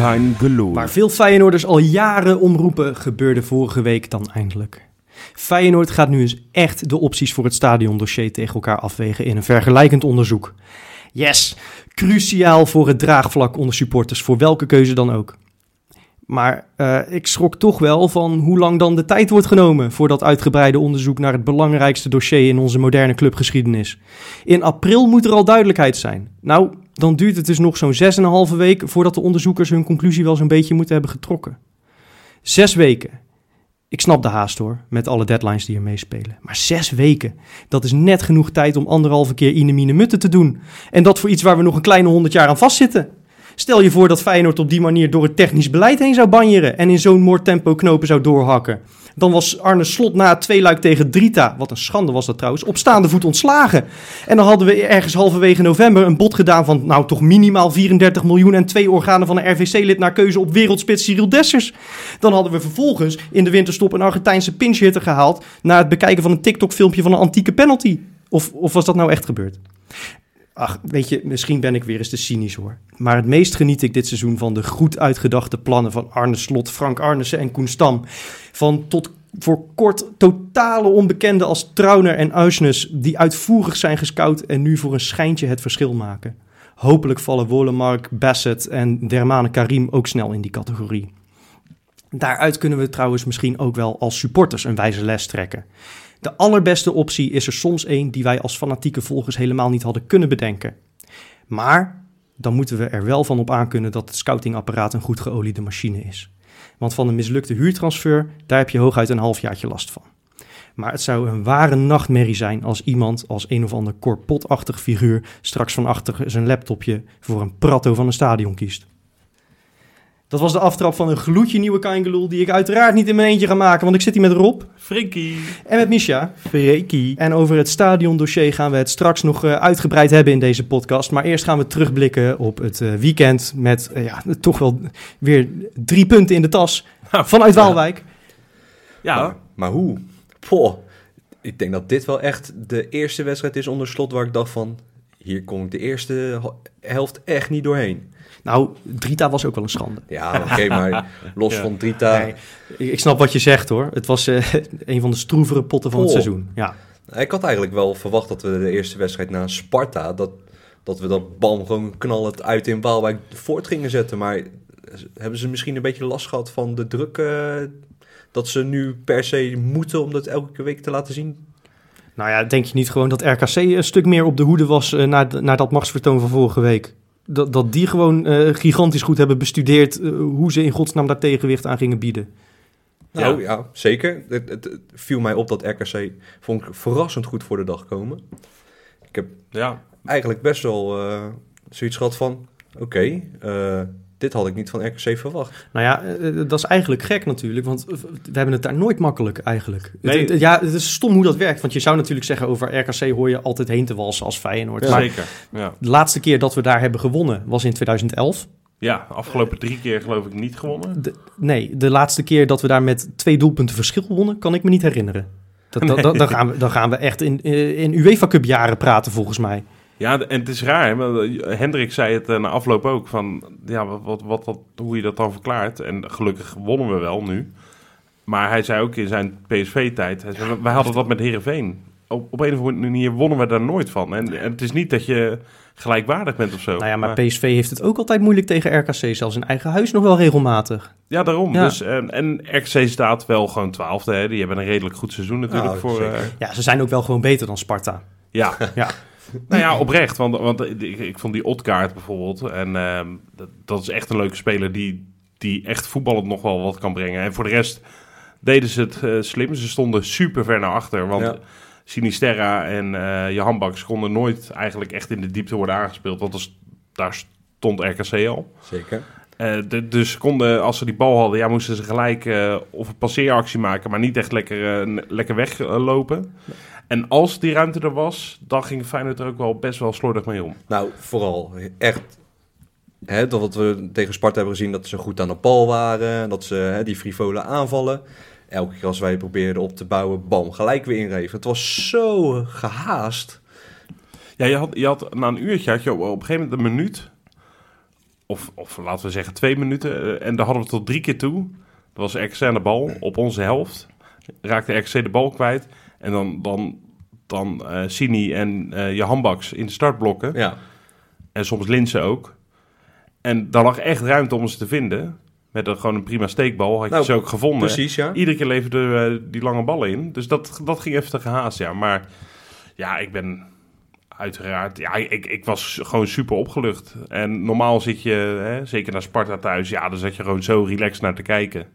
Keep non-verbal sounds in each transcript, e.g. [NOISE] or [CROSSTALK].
Kein Gelul. Waar veel Feyenoorders al jaren omroepen, gebeurde vorige week dan eindelijk. Feyenoord gaat nu eens echt de opties voor het stadiondossier tegen elkaar afwegen in een vergelijkend onderzoek. Yes, cruciaal voor het draagvlak onder supporters, voor welke keuze dan ook. Maar eh, ik schrok toch wel van hoe lang dan de tijd wordt genomen voor dat uitgebreide onderzoek naar het belangrijkste dossier in onze moderne clubgeschiedenis. In april moet er al duidelijkheid zijn. Nou, dan duurt het dus nog zo'n 6,5 week voordat de onderzoekers hun conclusie wel zo'n beetje moeten hebben getrokken. Zes weken. Ik snap de haast hoor, met alle deadlines die er meespelen. Maar zes weken, dat is net genoeg tijd om anderhalve keer Inemine Mutten te doen. En dat voor iets waar we nog een kleine honderd jaar aan vastzitten. Stel je voor dat Feyenoord op die manier door het technisch beleid heen zou banjeren en in zo'n moordtempo knopen zou doorhakken. Dan was Arne Slot na het tweeluik tegen Drita, wat een schande was dat trouwens, op staande voet ontslagen. En dan hadden we ergens halverwege november een bod gedaan van nou toch minimaal 34 miljoen en twee organen van een RVC-lid naar keuze op wereldspits Cyril Dessers. Dan hadden we vervolgens in de winterstop een Argentijnse pinchhitter gehaald na het bekijken van een TikTok-filmpje van een antieke penalty. Of, of was dat nou echt gebeurd? Ach, weet je, misschien ben ik weer eens te cynisch hoor. Maar het meest geniet ik dit seizoen van de goed uitgedachte plannen van Arne Slot, Frank Arnissen en Koen Stam. Van tot voor kort totale onbekenden als Trauner en Uisnes, die uitvoerig zijn gescout en nu voor een schijntje het verschil maken. Hopelijk vallen Wolemark, Bassett en Dermane Karim ook snel in die categorie. Daaruit kunnen we trouwens misschien ook wel als supporters een wijze les trekken. De allerbeste optie is er soms één die wij als fanatieke volgers helemaal niet hadden kunnen bedenken. Maar dan moeten we er wel van op aankunnen dat het scoutingapparaat een goed geoliede machine is. Want van een mislukte huurtransfer, daar heb je hooguit een halfjaartje last van. Maar het zou een ware nachtmerrie zijn als iemand als een of ander korpotachtig figuur straks van achter zijn laptopje voor een pratto van een stadion kiest. Dat was de aftrap van een gloedje nieuwe Kaingeloel die ik uiteraard niet in mijn eentje ga maken, want ik zit hier met Rob Frikkie. en met Misha. Frikkie. En over het stadiondossier gaan we het straks nog eh, uitgebreid hebben in deze podcast. Maar eerst gaan we terugblikken op het eh, weekend met eh, ja, toch wel weer drie punten in de tas vanuit Waalwijk. Ja, Maar, maar hoe? Poh, ik denk dat dit wel echt de eerste wedstrijd is onder slot waar ik dacht van... Hier kom ik de eerste helft echt niet doorheen. Nou, Drita was ook wel een schande. Ja, oké, maar los [LAUGHS] Ja. van Drita... Nee, ik, snap wat je zegt hoor. Het was eh, [LAUGHS] een van de stroevere potten van het Oh. seizoen. Ja. Ik had eigenlijk wel verwacht dat we de eerste wedstrijd na Sparta... dat, dat we dat bal gewoon knallend uit in Waalwijk voort gingen zetten. Maar hebben ze misschien een beetje last gehad van de druk... eh, dat ze nu per se moeten om dat elke week te laten zien? Nou ja, denk je niet gewoon dat RKC een stuk meer op de hoede was eh, na, na dat machtsvertoon van vorige week? Dat, dat die gewoon eh, gigantisch goed hebben bestudeerd eh, hoe ze in godsnaam daar tegenwicht aan gingen bieden. Nou ja, zeker. Het, het, het viel mij op dat RKC vond ik verrassend goed voor de dag komen. Ik heb ja. eigenlijk best wel eh, zoiets gehad van... Oké, eh, dit had ik niet van RKC verwacht. Nou ja, eh, dat is eigenlijk gek natuurlijk, want we hebben het daar nooit makkelijk eigenlijk. Nee. Het- ja, het is stom hoe dat werkt, want je zou natuurlijk zeggen over RKC hoor je altijd heen te walsen als Feyenoord. Maar Zeker. Ja. de laatste keer dat we daar hebben gewonnen was in 2011. ja, afgelopen drie keer geloof ik niet gewonnen. De- nee, de laatste keer dat we daar met twee doelpunten verschil wonnen, kan ik me niet herinneren. Dat, dat- dat- dan, gaan we, dan gaan we echt in, eh, in UEFA Cup jaren praten volgens mij. Ja, en het is raar. Eh, Hendrik zei het eh, na afloop ook. Van, ja, wat, wat, wat, hoe je dat dan verklaart. En gelukkig wonnen we wel nu. Maar hij zei ook in zijn PSV-tijd... hij zei, Wij hadden dat met Heerenveen. Op, op een of andere manier wonnen we daar nooit van. En, en het is niet dat je gelijkwaardig bent of zo. Nou ja, maar PSV heeft het ook altijd moeilijk tegen RKC, zelfs in eigen huis nog wel regelmatig. Ja, daarom. Ja. Dus, en, en RKC staat wel gewoon twaalfde. Hè? Die hebben een redelijk goed seizoen natuurlijk. Nou, voor, eh, Ja, ze zijn ook wel gewoon beter dan Sparta. ja. Ja. [LAUGHS] Nou ja, oprecht. Want, want ik, ik vond die Otkaart bijvoorbeeld. En ehm, dat, dat is echt een leuke speler die, die echt voetballend nog wel wat kan brengen. En voor de rest deden ze het eh, slim. Ze stonden super ver naar achter. Want Ja. Sinisterra en eh Johan Baks konden nooit eigenlijk echt in de diepte worden aangespeeld. Want als, daar stond RKC al. Zeker. Eh, de, dus konden, als ze die bal hadden, ja, moesten ze gelijk of een passeeractie maken, maar niet echt lekker, lekker weglopen. En als die ruimte er was, dan ging Feyenoord er ook wel best wel slordig mee om. Nou, vooral echt. Hè, dat wat we tegen Sparta hebben gezien, dat ze goed aan de bal waren. Dat ze hè, die frivole aanvallen. Elke keer als wij probeerden op te bouwen, bam, gelijk weer inreven. Het was zo gehaast. Ja, je had, je had na een uurtje had je op, op een gegeven moment een minuut, of, of laten we zeggen twee minuten, eh, en daar hadden we tot drie keer toe. Dat was RKC aan de bal op onze helft. Raakte RKC de bal kwijt. En dan, dan, dan eh Sini en eh je handbaks in de startblokken. Ja, En soms Linsen ook. En daar lag echt ruimte om ze te vinden. Met een, gewoon een prima steekbal had je Nou, ze ook gevonden. precies, ja. Iedere keer leverde eh, die lange ballen in. Dus dat, dat ging even te gehaast, ja. Maar ja, ik ben uiteraard... Ja, ik, ik was gewoon super opgelucht. En normaal zit je, hè, zeker naar Sparta thuis... Ja, dan zat je gewoon zo relaxed naar te kijken.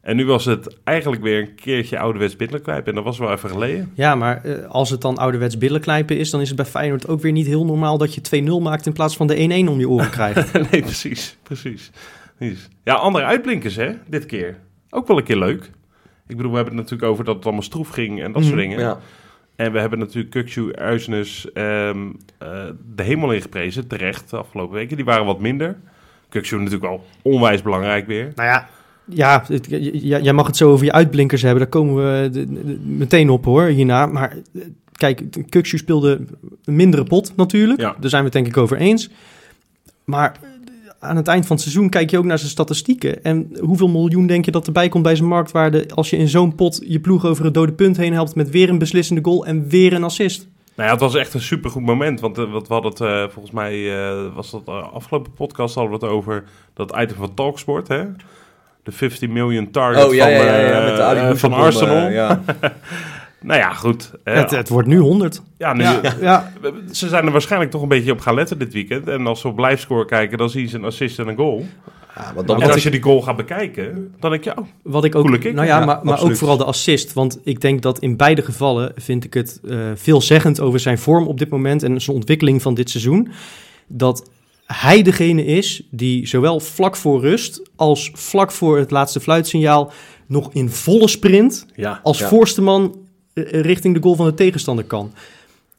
En nu was het eigenlijk weer een keertje ouderwets billetlijp. En dat was wel even geleden. Ja, maar eh, als het dan ouderwets billenknijpen is, dan is het bij Feyenoord ook weer niet heel normaal dat je 2-0 maakt in plaats van de 1-1 om je oren [LAUGHS] krijgt. nee, precies, precies. Ja, andere uitblinkers, hè, dit keer. Ook wel een keer leuk. Ik bedoel, we hebben het natuurlijk over dat het allemaal stroef ging en dat soort Mhm. dingen. ja. En we hebben natuurlijk Kukcu, Uisnes ehm, eh, de hemel ingeprezen, terecht, de afgelopen weken. Die waren wat minder. Kukcu natuurlijk wel onwijs belangrijk weer. nou ja, ja, het- jij mag het zo over je uitblinkers hebben. Daar komen we de- de- meteen op hoor, hierna. Maar eh, kijk, Kukshu speelde een mindere pot natuurlijk. Ja. Daar zijn we het denk ik over eens. Maar eh, aan het eind van het seizoen kijk je ook naar zijn statistieken. En hoeveel miljoen denk je dat erbij komt bij zijn marktwaarde... als je in zo'n pot je ploeg over het dode punt heen helpt... met weer een beslissende goal en weer een assist? Nou ja, het was echt een supergoed moment. Want uh, wat we hadden het, uh, volgens mij uh, was dat afgelopen podcast hadden we het over dat item van Talksport, hè? De 50 million target oh, ja, van, ja, ja, ja, met de van Arsenal. ja. [LAUGHS] nou ja, goed. Het, het, wordt nu 100. Ja, nu, ja, ja. [LAUGHS] ze zijn er waarschijnlijk toch een beetje op gaan letten dit weekend. En als ze op blijfscore kijken, dan zien ze een assist en een goal. Ja, dan en als je die goal gaat bekijken, dan denk je, oh, wat ik ook, kick. nou ja, ja maar, maar ook vooral de assist. Want ik denk dat in beide gevallen vind ik het uh, veelzeggend over zijn vorm op dit moment en zijn ontwikkeling van dit seizoen. Dat hij degene is die zowel vlak voor rust als vlak voor het laatste fluitsignaal nog in volle sprint ja, als ja. voorste man richting de goal van de tegenstander kan.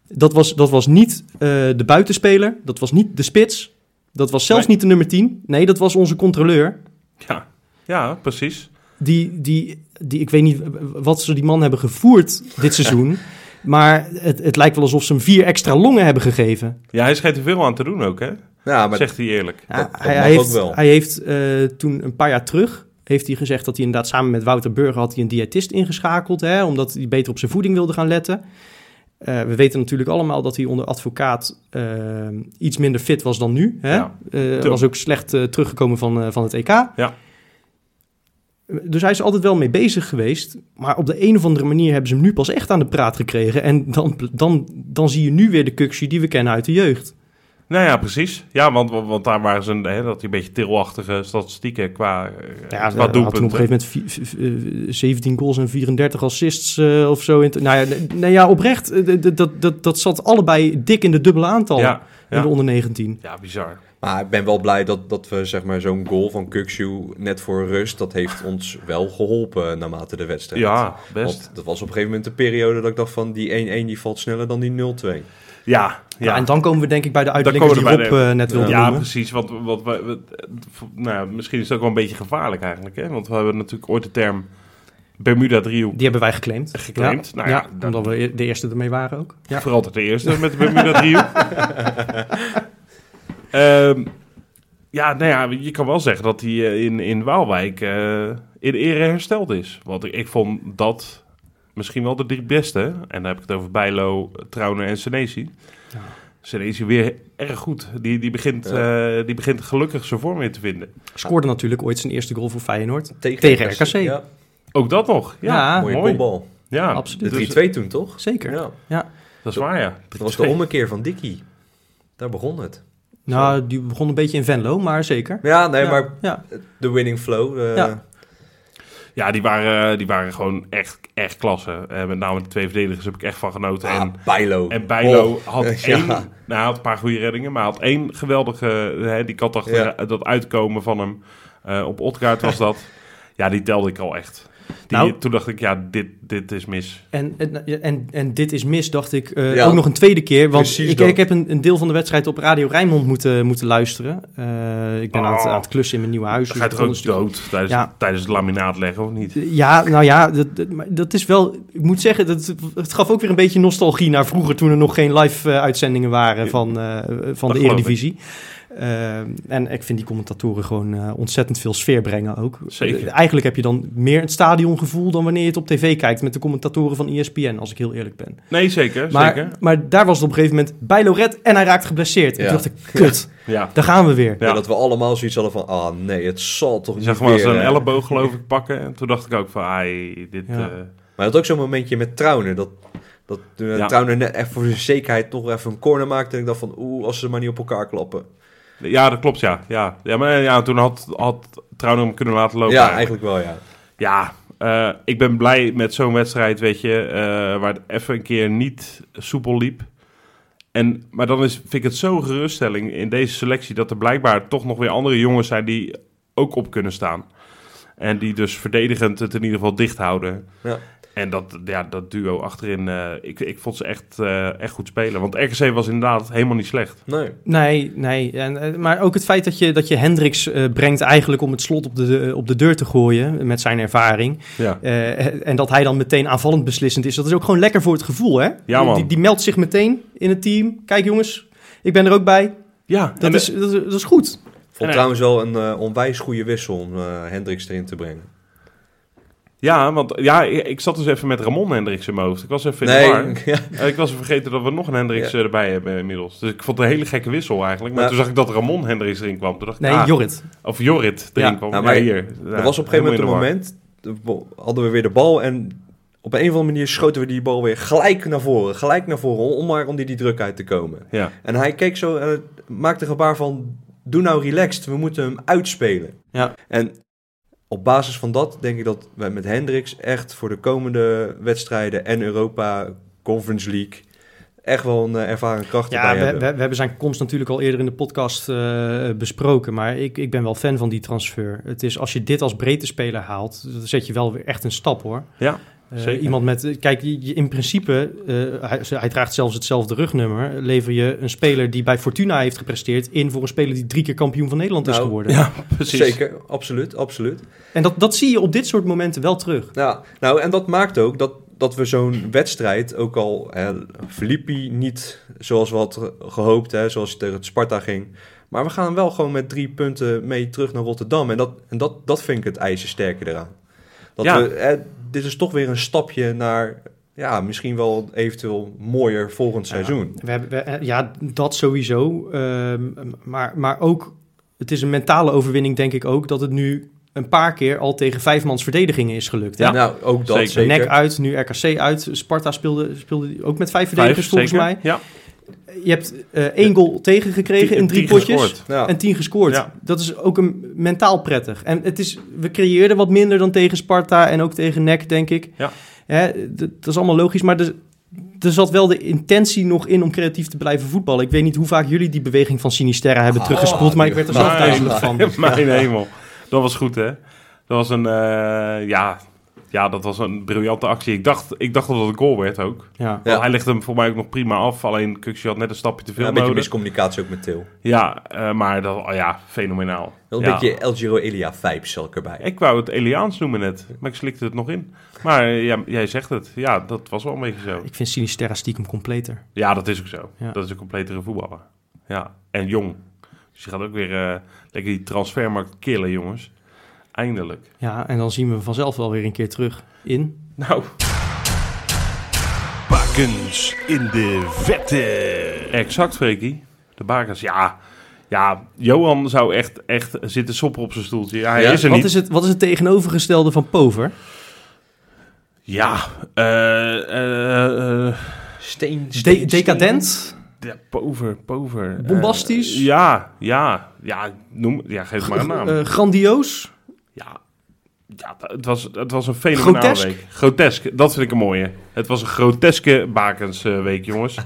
Dat was, dat was niet uh, de buitenspeler, dat was niet de spits, dat was zelfs nee. niet de nummer 10. Nee, dat was onze controleur. Ja, ja precies. Die, die, die, ik weet niet wat ze die man hebben gevoerd dit seizoen. [LAUGHS] maar het, het lijkt wel alsof ze hem vier extra longen hebben gegeven. Ja, hij schijnt er veel aan te doen ook, hè? Ja, maar Zegt hij eerlijk. Ja, dat, dat hij, heeft, hij, heeft, uh, toen een paar jaar terug heeft hij gezegd dat hij inderdaad samen met Wouter Burger had hij een diëtist ingeschakeld, hè, omdat hij beter op zijn voeding wilde gaan letten. Uh, we weten natuurlijk allemaal dat hij onder advocaat uh, iets minder fit was dan nu. Hè? Ja, uh, was ook slecht teruggekomen van, van het EK. Ja. Dus hij is altijd wel mee bezig geweest. Maar op de een of andere manier hebben ze hem nu pas echt aan de praat gekregen. En dan, dan, dan zie je nu weer de Kuxie die we kennen uit de jeugd. Nou ja, precies. Ja, want, want daar waren ze een, hè, dat die een beetje tilachtige statistieken qua, ja, qua doelpunten. Had toen op een gegeven moment 17 goals en 34 assists uh, of zo. In nou, ja, nou ja, oprecht. Dat, dat, dat, dat zat allebei dik in de dubbele aantal ja, ja. in de onder 19. Ja, bizar. Maar ik ben wel blij dat, dat we zeg maar zo'n goal van Kukshu net voor rust, dat heeft ons wel geholpen naarmate de wedstrijd. Ja, best. Want dat was op een gegeven moment de periode dat ik dacht van die 1-1 die valt sneller dan die 0-2. Ja, ja. ja, en dan komen we denk ik bij de uitblinkers die Rob de, uh, net wilde ja, noemen. Ja, precies. Want, wat, wat, wat, nou, misschien is het ook wel een beetje gevaarlijk eigenlijk. Hè? Want we hebben natuurlijk ooit de term Bermuda-driehoek... Die hebben wij geclaimd. Geclaimd, ja. Nou ja, ja omdat we de eerste ermee waren ook. Ja. Vooral de eerste met de Bermuda-driehoek. um, [LAUGHS] ja, nou ja, je kan wel zeggen dat hij uh, in, in Waalwijk uh, in ere hersteld is. Want ik, ik vond dat misschien wel de drie beste. En dan heb ik het over Bijlo, Trauner en Senesi. Ja. Senesi weer erg goed. Die, die, begint, ja. uh, die begint gelukkig zijn vorm weer te vinden. Scoorde natuurlijk ooit zijn eerste goal voor Feyenoord. Tegen, tegen RKC. RKC. Ja. Ook dat nog. Ja, ja mooie mooi. bal. Ja, absoluut. De 3-2 toen toch? Zeker. Ja. ja. Dat is waar, ja. Dat was de ommekeer van Dikkie. Daar begon het. Nou, die begon een beetje in Venlo, maar zeker. Ja, nee, ja. maar ja. de winning flow. Uh, ja. Die waren, die waren gewoon echt, echt klasse. Eh, met name de twee verdedigers heb ik echt van genoten. Ah, en, Bijlo. en Bijlo Oh, had [LAUGHS] ja. één... Nou, had een paar goede reddingen, maar had één geweldige... Hè, die kat achter Ja. dat uitkomen van hem. eh, op Otkaart was [LAUGHS] dat. Ja, die telde ik al echt. Die, Nou- toen dacht ik, ja, dit, dit is mis. En, en, en, en dit is mis, dacht ik eh, Ja. ook nog een tweede keer. Want ik, ik heb een, een deel van de wedstrijd op Radio Rijnmond moeten, moeten luisteren. Eh, ik ben aan, het, Oh. aan het klussen in mijn nieuwe huis. Dus ga je ik toch begon ook dood tijdens, Ja. tijdens het laminaat leggen, of niet? Ja, nou ja, dat, dat, is wel... Ik moet zeggen, dat, het gaf ook weer een beetje nostalgie naar vroeger... toen er nog geen live-uitzendingen waren van, eh, van de Eredivisie. Eh, en ik vind die commentatoren gewoon eh, ontzettend veel sfeer brengen ook. Zeker. Eh, eigenlijk heb je dan meer het stadiongevoel... dan wanneer je het op tv kijkt met de commentatoren van ESPN... als ik heel eerlijk ben. Nee, zeker, Maar, zeker. maar daar was het op een gegeven moment bij Loret en hij raakt geblesseerd. En Ja. toen dacht ik, kut, Ja. daar gaan we weer. Ja. Ja, dat we allemaal zoiets hadden van, ah nee, het zal toch niet zag maar weer, zo'n eh. elleboog geloof ik pakken. En toen dacht ik ook van, ai, dit... Ja. eh, Maar had ook zo'n momentje met Trauner, dat, dat Ja. Net echt voor zijn zekerheid nog even een corner maakte. En ik dacht van, oeh, als ze maar niet op elkaar klappen. Ja, dat klopt, ja. Ja, ja maar ja, toen had, had Trouwner hem kunnen laten lopen. ja, eigenlijk wel, ja. Ja, eh, ik ben blij met zo'n wedstrijd, weet je, eh, waar het even een keer niet soepel liep. En, maar dan is, vind ik het zo'n geruststelling in deze selectie dat er blijkbaar toch nog weer andere jongens zijn die ook op kunnen staan. En die dus verdedigend het in ieder geval dicht houden. Ja. En dat, ja, dat duo achterin, eh, ik, ik vond ze echt, eh, echt goed spelen. Want RKC was inderdaad helemaal niet slecht. Nee. Nee, nee. En, eh, maar ook het feit dat je, dat je Hendricks brengt eigenlijk om het slot op de, op de deur te gooien met zijn ervaring. Ja, Eh, en dat hij dan meteen aanvallend beslissend is. Dat is ook gewoon lekker voor het gevoel, hè? Ja, man. Die, die meldt zich meteen in het team. Kijk jongens, ik ben er ook bij. ja Dat, is, dat, is, dat is goed. Ik vond En, trouwens wel een eh, onwijs goede wissel om eh Hendricks erin te brengen. Ja, want ja, ik, ik zat dus even met Ramon Hendricks in mijn hoofd. Ik was even in de [LAUGHS] ja. Eh, Ik was vergeten dat we nog een Hendricks Ja. eh, erbij hebben inmiddels. Dus ik vond het een hele gekke wissel eigenlijk. Maar Nou. toen zag ik dat Ramon Hendricks erin kwam. Toen dacht ik, Nee, ah, Jorrit. of Jorrit erin Ja. kwam. Nou, Ja, maar hier. er was op een gegeven moment een hadden we weer de bal en op een of andere manier schoten we die bal weer gelijk naar voren. Gelijk naar voren, om maar onder die druk uit te komen. Ja, En hij keek zo en maakte een gebaar van, doe nou relaxed, we moeten hem uitspelen. Ja. En op basis van dat denk ik dat wij met Hendricks echt voor de komende wedstrijden en Europa Conference League echt wel een eh, ervaren kracht Ja, erbij we, we, hebben. we hebben zijn komst natuurlijk al eerder in de podcast eh, besproken. Maar ik, ik ben wel fan van die transfer. Het is, als je dit als breedte speler haalt, dan zet je wel weer echt een stap hoor. ja. Eh, iemand met, kijk, in principe, eh, hij, hij draagt zelfs hetzelfde rugnummer. Lever je een speler die bij Fortuna heeft gepresteerd in voor een speler die drie keer kampioen van Nederland is Nou, geworden. ja [LAUGHS] precies. Zeker, absoluut, absoluut. En dat, dat zie je op dit soort momenten wel terug. Ja, nou, en dat maakt ook dat, dat we zo'n wedstrijd, ook al hè, verliep hij niet zoals we hadden gehoopt, hè, zoals hij tegen het Sparta ging. Maar we gaan wel gewoon met drie punten mee terug naar Rotterdam. En dat, en dat, dat vind ik het ijzersterke eraan. Dat Ja. we, hè, dit is toch weer een stapje naar, ja, misschien wel eventueel mooier volgend seizoen. We hebben, we- eh, ja, dat sowieso. Ehm, maar, maar ook, het is een mentale overwinning, denk ik ook, dat het nu een paar keer al tegen vijfmans verdedigingen is gelukt. Hè? Ja. Nou, ook dat Zeker. zeker. NEC uit, nu RKC uit. Sparta speelde, speelde ook met vijf Vijf, verdedigers volgens zeker. mij. Ja. Je hebt eh, één goal tegengekregen Tien- in drie potjes. Ja. En tien gescoord. Ja. Dat is ook een mentaal prettig. En het is, we creëerden wat minder dan tegen Sparta en ook tegen NEC, denk ik. Ja. Hè, dat is allemaal logisch, maar er, er zat wel de intentie nog in om creatief te blijven voetballen. Ik weet niet hoe vaak jullie die beweging van Sinisterra hebben Ah, teruggespoeld, maar ik werd er zelf duizelig van. [LAUGHS] Mijn hemel. Dat was goed, hè? Dat was een, eh, ja, ja, dat was een briljante actie. Ik dacht, ik dacht dat het een goal werd ook. Ja. Hij legde hem voor mij ook nog prima af. Alleen Kuxje had net een stapje te veel Ja, een beetje nodig. miscommunicatie ook met Til. Ja, eh, maar dat, oh ja, fenomenaal. Wel een Ja. beetje El Giro Elia vibes zal ik erbij. Ik wou het Eliaans noemen net, maar ik slikte het nog in. Maar ja, jij zegt het. Ja, dat was wel een beetje zo. Ik vind Sinisterra stiekem completer. Ja, dat is ook zo. Ja. Dat is een completere voetballer. Ja, en jong. Dus je gaat ook weer eh, lekker die transfermarkt killen, jongens. Eindelijk. Ja, en dan zien we hem vanzelf wel weer een keer terug in. Nou, Bakens in de vette. exact, Freekie. De bakers, ja. Ja, Johan zou echt, echt zitten soppen op zijn stoeltje. Ja, hij Ja, is er Wat niet. is, het, wat is het tegenovergestelde van Pover? Ja, eh, eh, eh, Steen, De- steen, decadent? ja, pover, pover. Eh, Ja, het was, het was een fenomenale Grotesk? week. Grotesk, dat vind ik een mooie. Het was een groteske bakensweek, jongens. [LAUGHS]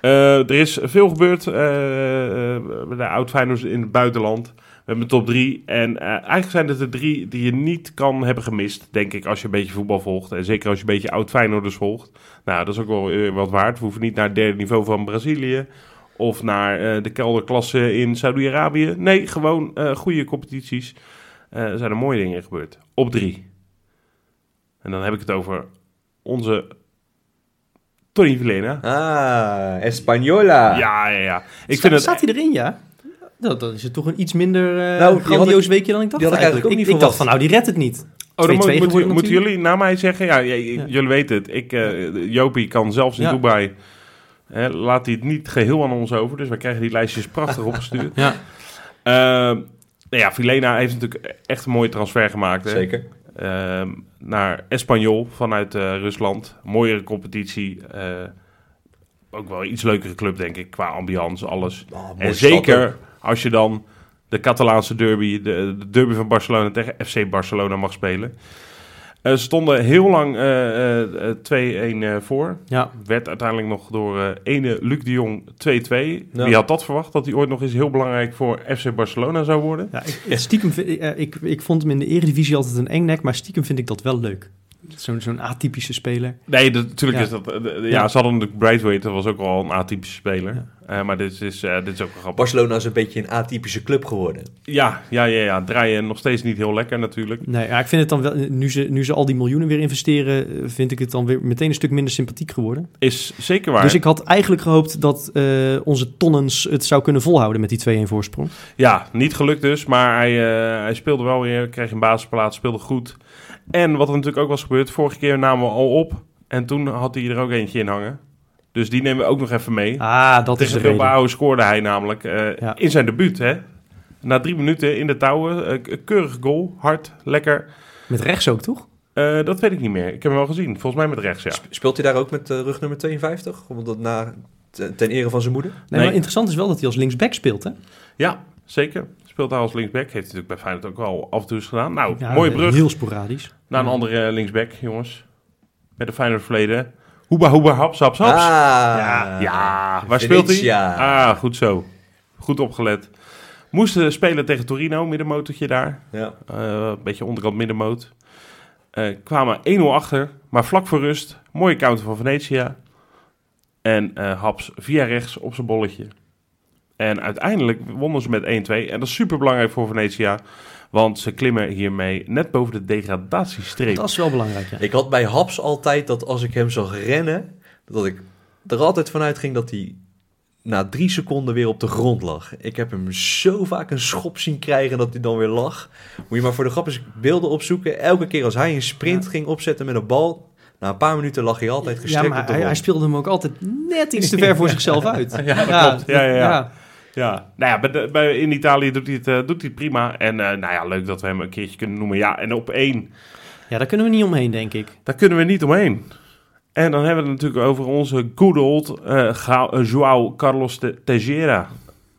Eh, er is veel gebeurd eh, eh, bij de oud-Feyenoorders in het buitenland. We hebben top drie. En eigenlijk zijn het de drie die je niet kan hebben gemist, denk ik, als je een beetje voetbal volgt. En zeker als je een beetje oud-Feyenoorders volgt. Nou, dat is ook wel wat waard. We hoeven niet naar het derde niveau van Brazilië. Of naar de kelderklasse in Saudi-Arabië. Nee, gewoon eh, goede competities. Eh, er zijn er mooie dingen gebeurd. Op drie. En dan heb ik het over onze Tony Villena. Ah, Española. Ja, ja, ja. Ik Sta- vind het... Staat hij erin, ja? Dan, dan is het toch een iets minder eh Nou, grandioos ik- weekje dan ik dacht die had ik eigenlijk ook Ik, niet ik dacht van, nou, die redt het niet. Oh, dan 2-2 moet, moeten natuurlijk. jullie na mij zeggen? Ja, jullie weten het. Ik, eh, Jopie kan zelfs in Ja. Dubai... Hè, laat hij het niet geheel aan ons over. Dus wij krijgen die lijstjes prachtig opgestuurd. Ja. Ehm, nou ja, Vilena heeft natuurlijk echt een mooie transfer gemaakt. Hè? Zeker. Ehm, naar Espanyol vanuit eh, Rusland. Mooiere competitie. eh, ook wel iets leukere club, denk ik, qua ambiance, alles. Oh, mooie en zeker als je dan de Catalaanse derby, de, de derby van Barcelona tegen FC Barcelona mag spelen. Eh, ze stonden heel lang eh, eh, eh, 2-1 voor. Ja. Werd uiteindelijk nog door ene Luc de Jong 2-2. Ja. Wie had dat verwacht? Dat hij ooit nog eens heel belangrijk voor FC Barcelona zou worden? Ja, ik, stiekem, vind- ik, ik vond hem in de eredivisie altijd een engnek, maar stiekem vind ik dat wel leuk. Zo'n zo'n atypische speler. Nee, natuurlijk Ja. is dat... de- ja, Ja. ze hadden natuurlijk Braithwaite, dat was ook al een atypische speler. Ja. Eh, maar dit is, eh, dit is ook wel grappig. Barcelona is een beetje een atypische club geworden. Ja, ja, ja, ja. Draaien nog steeds niet heel lekker natuurlijk. Nee, ja, ik vind het dan wel, nu ze, nu ze al die miljoenen weer investeren, eh, vind ik het dan weer meteen een stuk minder sympathiek geworden. Is zeker waar. Dus ik had eigenlijk gehoopt dat eh, onze Tonnens het zou kunnen volhouden met die 2-1 voorsprong. Ja, niet gelukt dus, maar hij, eh, hij speelde wel weer, kreeg een basisplaats, speelde goed. En wat er natuurlijk ook was gebeurd, vorige keer namen we al op en toen had hij er ook eentje in hangen. Dus die nemen we ook nog even mee. Ah, dat is de. Bilbao scoorde hij namelijk eh, Ja. in zijn debuut, hè. Na drie minuten in de touwen, eh, k- keurige goal, hard, lekker. Met rechts ook, toch? Eh, dat weet ik niet meer. Ik heb hem wel gezien, volgens mij met rechts, ja. Sp- Speelt hij daar ook met rug nummer 52? Omdat na, ten ten ere van zijn moeder? Nee, Nee. maar interessant is wel dat hij als linksback speelt, hè? Ja, zeker. Speelt hij als linksback. Heeft hij natuurlijk bij Feyenoord ook wel af en toe eens gedaan. Nou, Ja, mooie brug. Heel sporadisch. Naar een andere linksback, jongens. Met een Feyenoord verleden. Hoeba, hoeba, haps, haps, haps. Ah, ja, ja. waar speelt hij? Ah, goed zo. Goed opgelet. Moesten spelen tegen Torino, middenmotortje daar. Ja. Eh, Een beetje onderkant middenmoot. Eh, kwamen 1-0 achter, maar vlak voor rust. Mooie counter van Venetia. En eh, Haps via rechts op zijn bolletje. En uiteindelijk wonnen ze met 1-2. En dat is super belangrijk voor Venetia. Want ze klimmen hiermee net boven de degradatiestreep. Dat is wel belangrijk, ja. Ik had bij Haps altijd dat als ik hem zag rennen, dat ik er altijd vanuit ging dat hij na drie seconden weer op de grond lag. Ik heb hem zo vaak een schop zien krijgen dat hij dan weer lag. Moet je maar voor de grap eens beelden opzoeken. Elke keer als hij een sprint Ja. ging opzetten met een bal, na een paar minuten lag hij altijd Ja, gestrekt maar op de hij, hij speelde hem ook altijd net iets te [LAUGHS] ver voor zichzelf uit. Ja, dat klopt. Ja, ja, ja. Nou ja, bij in Italië doet hij het, eh, doet hij het prima. En eh, nou ja, leuk dat we hem een keertje kunnen noemen. Ja, en op één, Ja, daar kunnen we niet omheen, denk ik. daar kunnen we niet omheen. En dan hebben we het natuurlijk over onze good old eh João Carlos de Teixeira.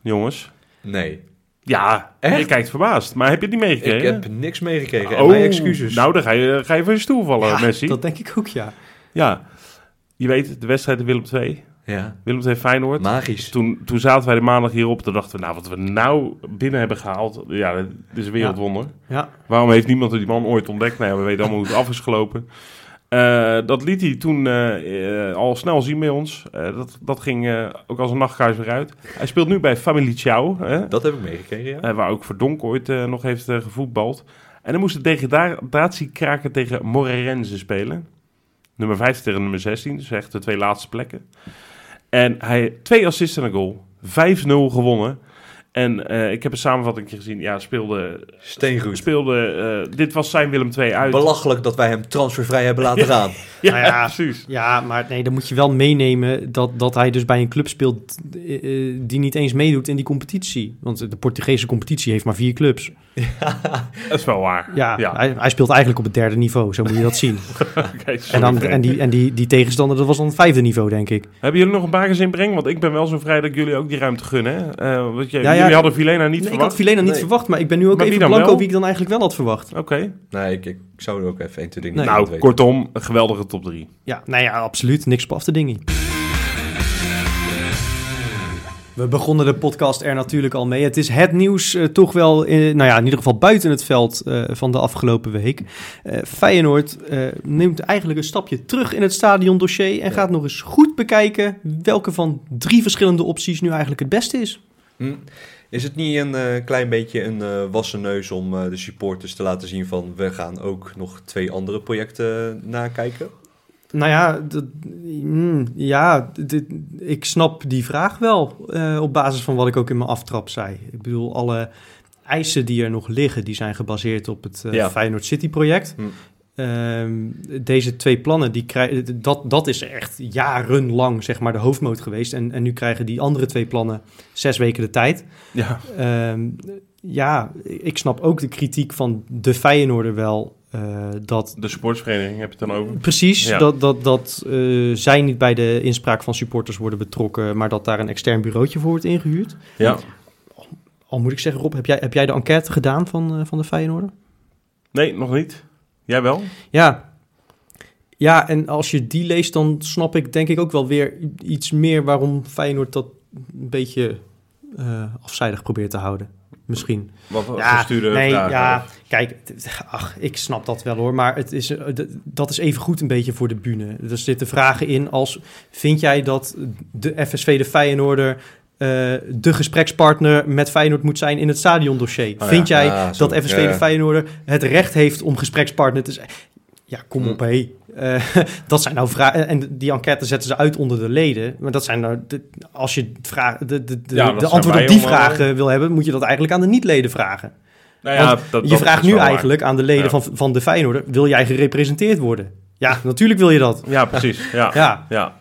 Jongens. Nee, Ja, Echt? je kijkt verbaasd. Maar heb je het niet ik meegekregen? heb niks meegekregen. En Oh, mijn excuses. Nou, dan ga je, ga je van je stoel vallen, Ja, Messi. Dat denk ik ook, ja. Ja, je weet, de wedstrijd in Willem II. Ja, Willem II Feyenoord. magisch. Toen, toen zaten wij de maandag hierop. Toen dachten we, nou, wat we nou binnen hebben gehaald. Ja, dit is een wereldwonder. Ja, Waarom heeft niemand die man ooit ontdekt? Nou ja, we weten allemaal hoe het af is gelopen. Eh, dat liet hij toen eh, al snel zien bij ons. Eh, dat, dat ging ook als een nachtkaars weer uit. Hij speelt nu bij Familie Ciao. Hè? Dat heb ik meegekregen, ja. Waar ook Verdonk ooit nog heeft gevoetbald. En dan moest de degradatiekraker tegen Moreirense spelen. Nummer 15 tegen nummer 16. Dus echt de twee laatste plekken. En hij twee assists en een goal. 5-0 gewonnen. En eh, ik heb een samenvatting gezien. Ja, speelde... Steengoed. speelde eh, dit was zijn Willem II uit. Belachelijk dat wij hem transfervrij hebben laten gaan. [LAUGHS] Ja, Nou ja. precies. ja, maar nee, dan moet je wel meenemen dat, dat hij dus bij een club speelt eh, die niet eens meedoet in die competitie. Want de Portugese competitie heeft maar vier clubs. Dat is wel waar. Ja, Ja. Hij, hij speelt eigenlijk op het derde niveau, zo moet je dat zien. [LAUGHS] En dan, en die, en die, die tegenstander, dat was dan het vijfde niveau, denk ik. Hebben jullie nog een bagage inbreng? Want ik ben wel zo vrij dat ik jullie ook die ruimte gunnen. hè? Eh, want Ja, ja, jullie hadden Vilena niet Nee, ik had verwacht? Vilena niet Nee. verwacht, maar ik ben nu ook Maar even blanco wel? wie ik dan eigenlijk wel had verwacht. Oké. Nee, ik, ik zou er ook even 1, 2, 3 Nee. Nou, weten. kortom, een geweldige top 3. Ja, nou ja, absoluut. Niks op af te dingen. We begonnen de podcast er natuurlijk al mee. Het is het nieuws eh, toch wel, in, nou ja, in ieder geval buiten het veld eh, van de afgelopen week. Eh, Feyenoord neemt eigenlijk een stapje terug in het stadiondossier en gaat nog eens goed bekijken welke van drie verschillende opties nu eigenlijk het beste is. Hm. Is het niet een klein beetje een eh wassen neus om de supporters te laten zien van... we gaan ook nog twee andere projecten nakijken? Nou ja, dat- mm, ja dit- ik snap die vraag wel eh, op basis van wat ik ook in mijn aftrap zei. Ik bedoel, alle eisen die er nog liggen, die zijn gebaseerd op het Ja. Feyenoord City project. Hm. Ehm, deze twee plannen, die krijgen, dat, dat is echt jarenlang zeg maar de hoofdmoot geweest. En, en nu krijgen die andere twee plannen zes weken de tijd. Ja. Ehm, ja, ik snap ook de kritiek van de Feyenoorder wel... eh, dat De sportsvereniging heb je het dan over? Precies, Ja. dat, dat, dat eh, zij niet bij de inspraak van supporters worden betrokken, maar dat daar een extern bureautje voor wordt ingehuurd. Ja. Al moet ik zeggen, Rob, heb jij, heb jij de enquête gedaan van, eh, van de Feyenoorder? Nee, nog niet. Jij wel? Ja. Ja, en als je die leest, dan snap ik denk ik ook wel weer iets meer waarom Feyenoord dat een beetje afzijdig probeert te houden. Misschien. Wat Ja, nee, vragen? ja, kijk, ach, ik snap dat wel hoor, maar het is, eh, dat is even goed een beetje voor de bühne. Er zitten vragen in als, vind jij dat de FSV de Feyenoorder eh, de gesprekspartner met Feyenoord moet zijn in het stadiondossier? ja. vind jij Ah, dat FSV de Feyenoorder het recht heeft om gesprekspartner te zijn? Ja, kom Hm. op hé. Eh, [LAUGHS] dat zijn nou vragen. En die enquête zetten ze uit onder de leden. Maar dat zijn nou. de- als je vraag, de, de, de, Ja, antwoord op die vragen wil hebben, moet je dat eigenlijk aan de niet-leden vragen. Nou ja, dat- je vraagt nu waar. eigenlijk aan de leden Ja. van, van de Feyenoorder, wil jij gerepresenteerd worden? Ja, natuurlijk wil je dat. Ja, precies. Ja. Ja. Ja.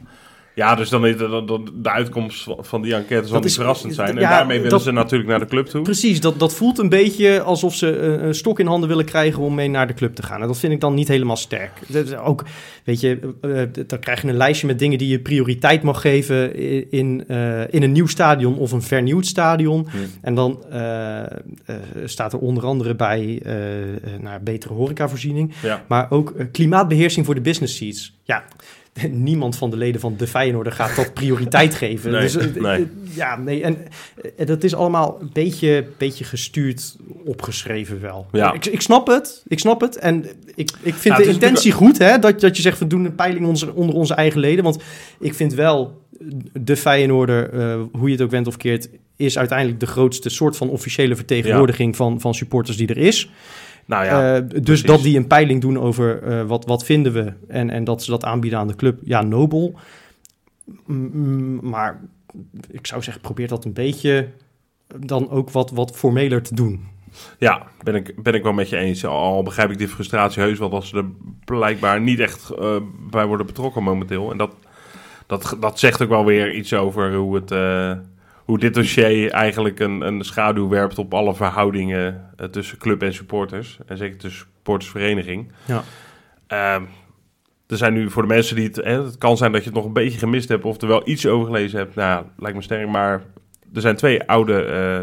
Ja, dus dan is de, de, de uitkomst van- die enquête zal niet is- verrassend zijn. En ja, daarmee willen dat- ze natuurlijk naar de club toe. Precies, dat, dat voelt een beetje alsof ze een, een stok in handen willen krijgen om mee naar de club te gaan. En dat vind ik dan niet helemaal sterk. Dat is ook, weet je, eh, eh, dan krijg je een lijstje met dingen die je prioriteit mag geven in, in, eh, een nieuw stadion of een vernieuwd stadion. Hm. En dan eh, eh, staat er onder andere bij eh, eh, nou, betere horecavoorziening. Ja. Maar ook eh, klimaatbeheersing voor de business seats. Ja, [LAUGHS] niemand van de leden van de Feyenoorder gaat dat prioriteit [LAUGHS] geven. Nee, dus, eh, nee. eh, ja, nee. En eh, dat is allemaal een beetje, beetje gestuurd opgeschreven wel. Ja. Ik, ik snap het. Ik snap het. En ik, ik vind de intentie goed, hè, dat, dat je zegt, we doen een peiling onze, onder onze eigen leden. Want ik vind wel, de Feyenoorder, eh, hoe je het ook went of keert, is uiteindelijk de grootste soort van officiële vertegenwoordiging van, van supporters die er is. Nou ja, Eh, dus precies. dat die een peiling doen over eh, wat, wat vinden we en, en dat ze dat aanbieden aan de club, ja, nobel. Mm, maar ik zou zeggen, probeer dat een beetje dan ook wat, wat formeler te doen. ja ben, ik, ben ik wel met je eens. Al begrijp ik die frustratie heus wel dat ze er blijkbaar niet echt eh, bij worden betrokken momenteel. En dat, dat, dat zegt ook wel weer iets over hoe, het, hoe dit dossier eigenlijk een, een schaduw werpt op alle verhoudingen eh, tussen club en supporters. En zeker tussen supportersvereniging. Ja. Ehm, er zijn nu voor de mensen die het... Hè, het kan zijn dat je het nog een beetje gemist hebt of er wel iets over gelezen hebt. Nou, lijkt me sterk. Maar er zijn twee oude eh,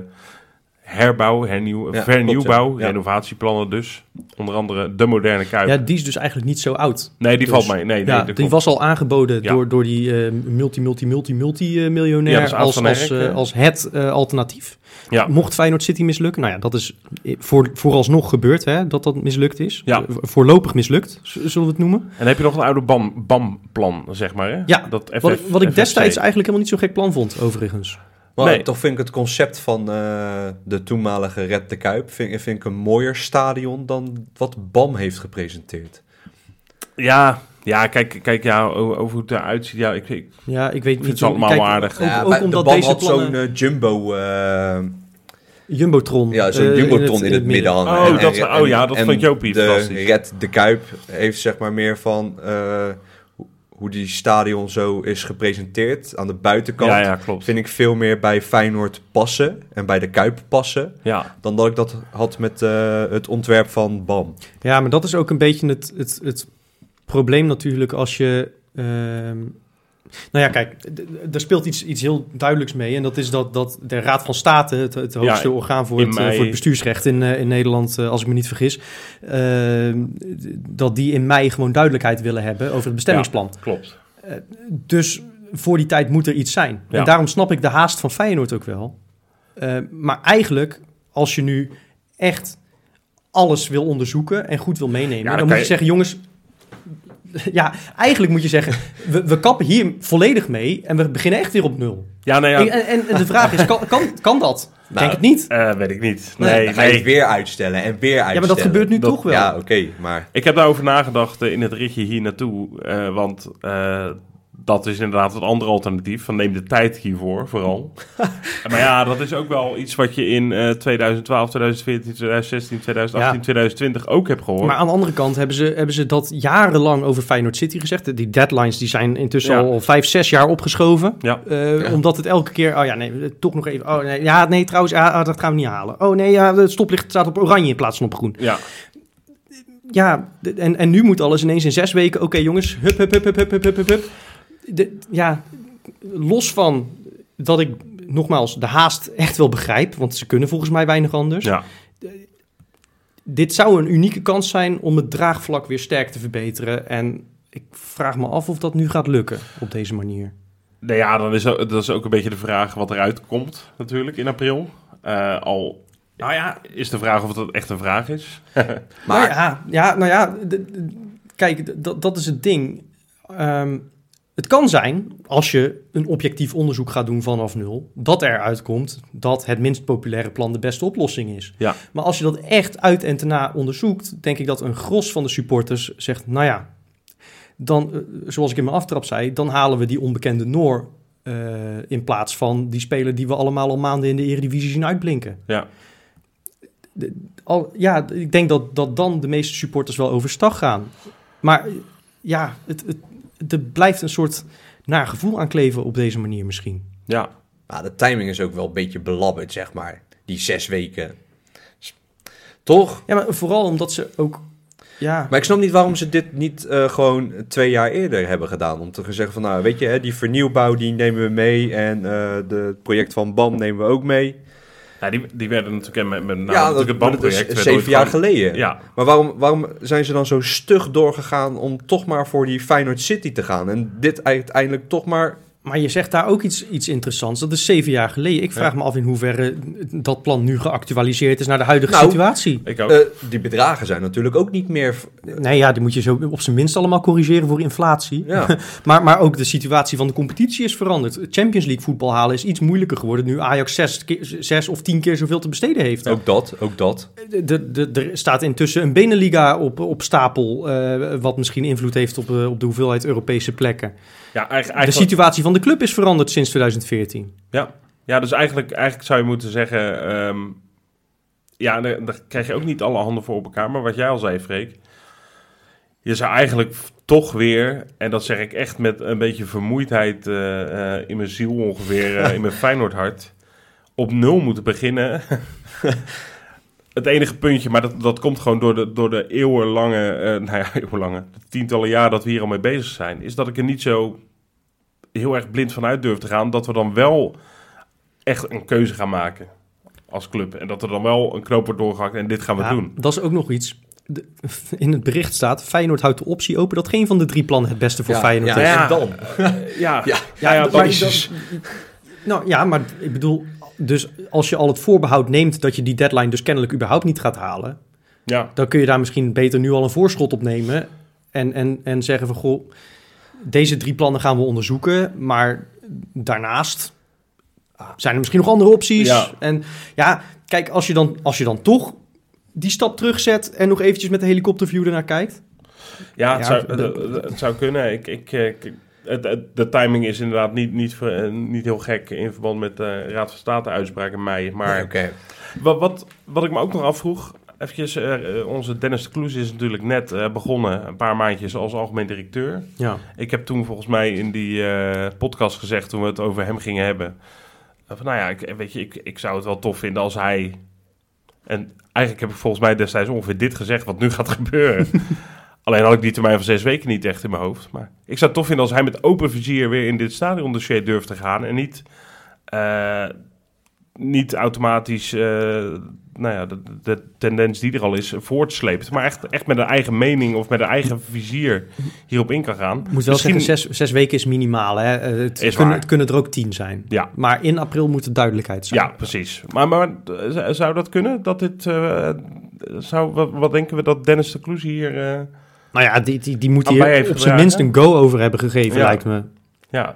herbouw, hernieuw, Ja, vernieuwbouw, klopt, ja. Ja. renovatieplannen dus. Onder andere de moderne Kuip. Ja, die is dus eigenlijk niet zo oud. nee, die dus- valt mee. Nee, nee, ja, dat die was al aangeboden Ja. door, door die eh, multi, multi, multi, multi eh, Ja, miljonair als, als, eh, als het eh, alternatief. Ja. Mocht Feyenoord City mislukken, nou ja, dat is voor, vooralsnog gebeurd, hè, dat dat mislukt is. Ja. Voorlopig mislukt, zullen we het noemen. En heb je nog een oude BAM, BAM-plan, zeg maar, hè? Ja, dat FF, Wat, ik- wat ik destijds eigenlijk helemaal niet zo gek plan vond, overigens. Maar Nee. toch vind ik het concept van eh, de toenmalige Red de Kuip... Vind, vind ik een mooier stadion dan wat BAM heeft gepresenteerd. Ja, ja kijk, kijk ja, over hoe het eruit ziet. Ja, ik, ik Ja, ik weet vind niet. het allemaal kijk, aardig. Ook, Ja, ook de omdat BAM deze had plannen... zo'n eh, jumbo... eh, Jumbotron. ja, zo'n eh, jumbotron in het, midden. Oh, En- dat- en- oh ja, dat en vond Jopie De fantastisch. Red de Kuip heeft zeg maar meer van... hoe- die stadion zo is gepresenteerd aan de buitenkant... Ja, ja, klopt. vind ik veel meer bij Feyenoord passen en bij de Kuip passen... Ja, dan dat ik dat had met eh, het ontwerp van BAM. Ja, maar dat is ook een beetje het, het, het probleem natuurlijk als je... ehm, Nou ja, kijk, er speelt iets, iets heel duidelijks mee. En dat is dat, dat de Raad van State, het, het hoogste Ja, orgaan voor het, eh, mei- voor het bestuursrecht in, eh, in Nederland, eh, als ik me niet vergis, eh, dat die in mei gewoon duidelijkheid willen hebben over het bestemmingsplan. Klopt. Dus voor die tijd moet er iets zijn. Ja. En daarom snap ik de haast van Feyenoord ook wel. Eh, maar eigenlijk, als je nu echt alles wil onderzoeken en goed wil meenemen, Ja, dan, dan moet je- zeggen, jongens. [LAUGHS] Ja, eigenlijk moet je zeggen, we, we kappen hier volledig mee en we beginnen echt weer op nul. Ja, nou ja, En, en, en de vraag is, kan, kan, kan dat? Ik Nou, denk het niet. eh, weet ik niet. Nee, Nee, Dan ga je nee. weer uitstellen en weer uitstellen. Ja, maar dat gebeurt nu dat- toch wel. Ja, oké, maar... Ik heb daarover nagedacht eh, in het ritje hier naartoe. eh, want eh, dat is inderdaad het andere alternatief. Van neem de tijd hiervoor, vooral. [LAUGHS] maar ja, dat is ook wel iets wat je in eh, 2012, 2014, 2016, 2018, Ja. 2020 ook hebt gehoord. Maar aan de andere kant hebben ze, hebben ze dat jarenlang over Feyenoord City gezegd. Die deadlines die zijn intussen Ja. al vijf, zes jaar opgeschoven. ja. Eh, Ja. Omdat het elke keer, oh ja, nee, toch nog even. Oh nee, ja, nee, trouwens, ja, ah, dat gaan we niet halen. Oh nee, ja, het stoplicht staat op oranje in plaats van op groen. ja. Ja, en, en nu moet alles ineens in zes weken. Oké, jongens, hup, hup, hup, hup, hup, hup, hup, hup. De, ja, los van dat ik nogmaals de haast echt wel begrijp, want ze kunnen volgens mij weinig anders. ja. Dit zou een unieke kans zijn om het draagvlak weer sterk te verbeteren. En ik vraag me af of dat nu gaat lukken op deze manier. Nou ja, dan is dat is ook een beetje de vraag wat eruit komt natuurlijk in april. Eh, al, nou ja, is de vraag of dat echt een vraag is. [LAUGHS] Maar Nou ja, ja, nou ja, kijk, dat is het ding. Ehm, het kan zijn, als je een objectief onderzoek gaat doen vanaf nul, dat er uitkomt dat het minst populaire plan de beste oplossing is. Ja. Maar als je dat echt uit en te na onderzoekt, denk ik dat een gros van de supporters zegt, nou ja, dan, eh, zoals ik in mijn aftrap zei, dan halen we die onbekende Noor eh, in plaats van die speler die we allemaal al maanden in de Eredivisie zien uitblinken Ja. al, ja, ik denk dat, dat dan de meeste supporters wel overstag gaan. Maar ja, het, het, er blijft een soort naar gevoel aan kleven op deze manier misschien. Ja. Maar de timing is ook wel een beetje belabberd, zeg maar. Die zes weken. Toch? Ja, maar vooral omdat ze ook... Ja, Maar ik snap niet waarom ze dit niet eh, gewoon twee jaar eerder hebben gedaan. Om te zeggen van, nou, weet je, hè, die vernieuwbouw die nemen we mee. En eh de, het project van BAM nemen we ook mee. Ja, die, die werden natuurlijk met, met nou, ja, het dat is werd zeven jaar gewoon- geleden. Ja, Maar waarom, waarom zijn ze dan zo stug doorgegaan om toch maar voor die Feyenoord City te gaan? En dit uiteindelijk toch maar... maar je zegt daar ook iets, iets interessants. Dat is zeven jaar geleden. Ik vraag Ja. me af in hoeverre dat plan nu geactualiseerd is naar de huidige Nou, situatie. ik ook. eh, die bedragen zijn natuurlijk ook niet meer... Nee, ja, die moet je zo op zijn minst allemaal corrigeren voor inflatie. Ja, [LAUGHS] Maar, maar ook de situatie van de competitie is veranderd. Champions League voetbal halen is iets moeilijker geworden nu Ajax zes, keer- zes of tien keer zoveel te besteden heeft. ook dat, ook dat. De, de, er staat intussen een Beneliga op, op stapel, eh, wat misschien invloed heeft op, eh, op de hoeveelheid Europese plekken. Ja, eigenlijk, De situatie van de club is veranderd sinds 2014. ja. ja, dus eigenlijk, eigenlijk zou je moeten zeggen... ehm, ja, daar, daar krijg je ook niet alle handen voor op elkaar. Maar wat jij al zei, Freek... Je zou eigenlijk toch weer, en dat zeg ik echt met een beetje vermoeidheid eh, eh, in mijn ziel ongeveer, eh, in mijn [LAUGHS] Feyenoordhart, op nul moeten beginnen. [LAUGHS] Het enige puntje, maar dat, dat komt gewoon door de, door de eeuwenlange, eh, [LAUGHS] nou ja, eeuwenlange, de tientallen jaar dat we hier al mee bezig zijn, is dat ik er niet zo heel erg blind vanuit durf te gaan dat we dan wel echt een keuze gaan maken als club. En dat er dan wel een knoop wordt doorgehakt en dit gaan we Ja, doen. Dat is ook nog iets. De- in het bericht staat, Feyenoord houdt de optie open dat geen van de drie plannen het beste voor ja, Feyenoord ja, is. Ja. dan? [LAUGHS] Ja, Ja, ja, ja, dus- Nou ja, maar ik bedoel, dus als je al het voorbehoud neemt dat je die deadline dus kennelijk überhaupt niet gaat halen, ja. dan kun je daar misschien beter nu al een voorschot op nemen en, en, en zeggen van goh, deze drie plannen gaan we onderzoeken, maar daarnaast zijn er misschien nog andere opties. Ja. En ja, kijk, als je, dan, als je dan toch die stap terugzet en nog eventjes met de helikopterview ernaar kijkt. Ja, het, Ja, zou, het, het zou kunnen. Ik, ik, eh, ik- het, het- de timing is inderdaad niet, niet, eh, niet heel gek in verband met de Raad van State uitspraak in mei. Maar Nee, wat, wat, wat ik me ook nog afvroeg, eventjes, eh, eh, onze Dennis de Kloes is natuurlijk net eh, begonnen, een paar maandjes als algemeen directeur. Ja. Ik heb toen volgens mij in die eh, podcast gezegd, toen we het over hem gingen hebben, eh, van nou ja, ik, weet je, ik, ik zou het wel tof vinden als hij... En eigenlijk heb ik volgens mij destijds ongeveer dit gezegd, wat nu gaat [LAUGHS] gebeuren. Alleen had ik die termijn van zes weken niet echt in mijn hoofd. Maar ik zou het tof vinden als hij met open vizier weer in dit stadiondossier durft te gaan. En niet, eh, niet automatisch eh, nou ja, de, de tendens die er al is voortsleept. Maar echt, echt met een eigen mening of met een eigen vizier hierop in kan gaan. Moet wel Misschien- zeggen, zes, zes weken is minimaal. Hè? Eh, Het, Is kunnen, het kunnen er ook tien zijn. Ja. Maar in april moet er duidelijkheid zijn. Ja, precies. Maar, maar zou dat kunnen? Dat dit, zou, wat, wat denken we dat Dennis de Kloes hier... Nou ja, die, die, die moet bij hier heeft op zijn minst een go over hebben gegeven, Ja. lijkt me. ja,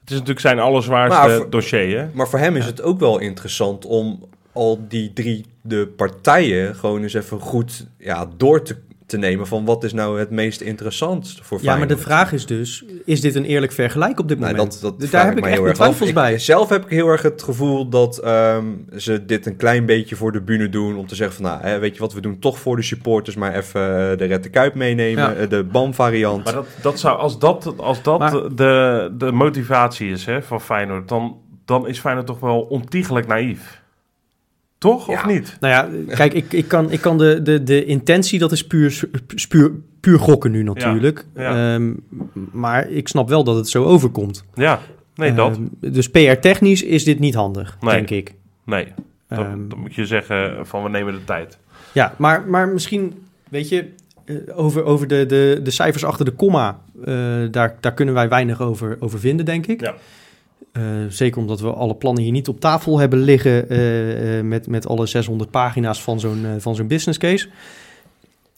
het is natuurlijk zijn allerzwaarste Maar voor- dossier, hè? Maar voor hem is het ook wel interessant om al die drie de partijen gewoon eens even goed ja, door te, te nemen van wat is nou het meest interessant voor Ja, maar de Feyenoord. vraag is dus, is dit een eerlijk vergelijk op dit Nou, moment? dat, dat Daar heb ik echt heel af. twijfels Ik- bij. Zelf heb ik heel erg het gevoel dat ehm, ze dit een klein beetje voor de bühne doen. Om te zeggen van, nou, hè, weet je wat, we doen toch voor de supporters, maar even de Red de Kuip meenemen. Ja. eh, De BAM variant. Maar dat, dat zou, als dat, als dat Maar- de, de motivatie is hè, van Feyenoord, dan, dan is Feyenoord toch wel ontiegelijk naïef. Toch, of niet? Nou ja, kijk, ik, ik kan, ik kan de, de, de intentie, dat is puur, puur, puur gokken nu natuurlijk. ja. Ehm, maar ik snap wel dat het zo overkomt. Ja, nee, dat. Ehm, dus PR-technisch is dit niet handig, Nee. denk ik. Nee, dan, Ehm, dan moet je zeggen van we nemen de tijd. Ja, maar, maar misschien, weet je, eh, over, over de, de, de cijfers achter de komma, eh, daar, daar kunnen wij weinig over, over vinden, denk ik. Ja. Eh, zeker omdat we alle plannen hier niet op tafel hebben liggen eh, eh, met, met alle 600 pagina's van zo'n van zo'n business case.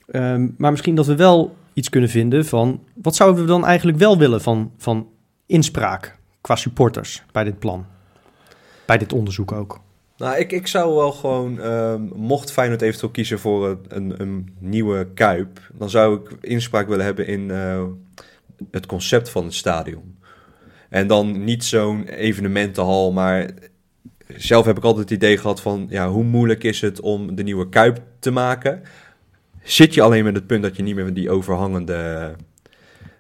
Ehm, maar misschien dat we wel iets kunnen vinden van wat zouden we dan eigenlijk wel willen van, van inspraak qua supporters bij dit plan? Bij dit onderzoek ook. Nou, ik, ik zou wel gewoon, ehm, mocht Feyenoord eventueel kiezen voor een, een, nieuwe Kuip, dan zou ik inspraak willen hebben in het concept van het stadion. En dan niet zo'n evenementenhal, maar zelf heb ik altijd het idee gehad van, ja, hoe moeilijk is het om de nieuwe Kuip te maken? Zit je alleen met het punt dat je niet meer die overhangende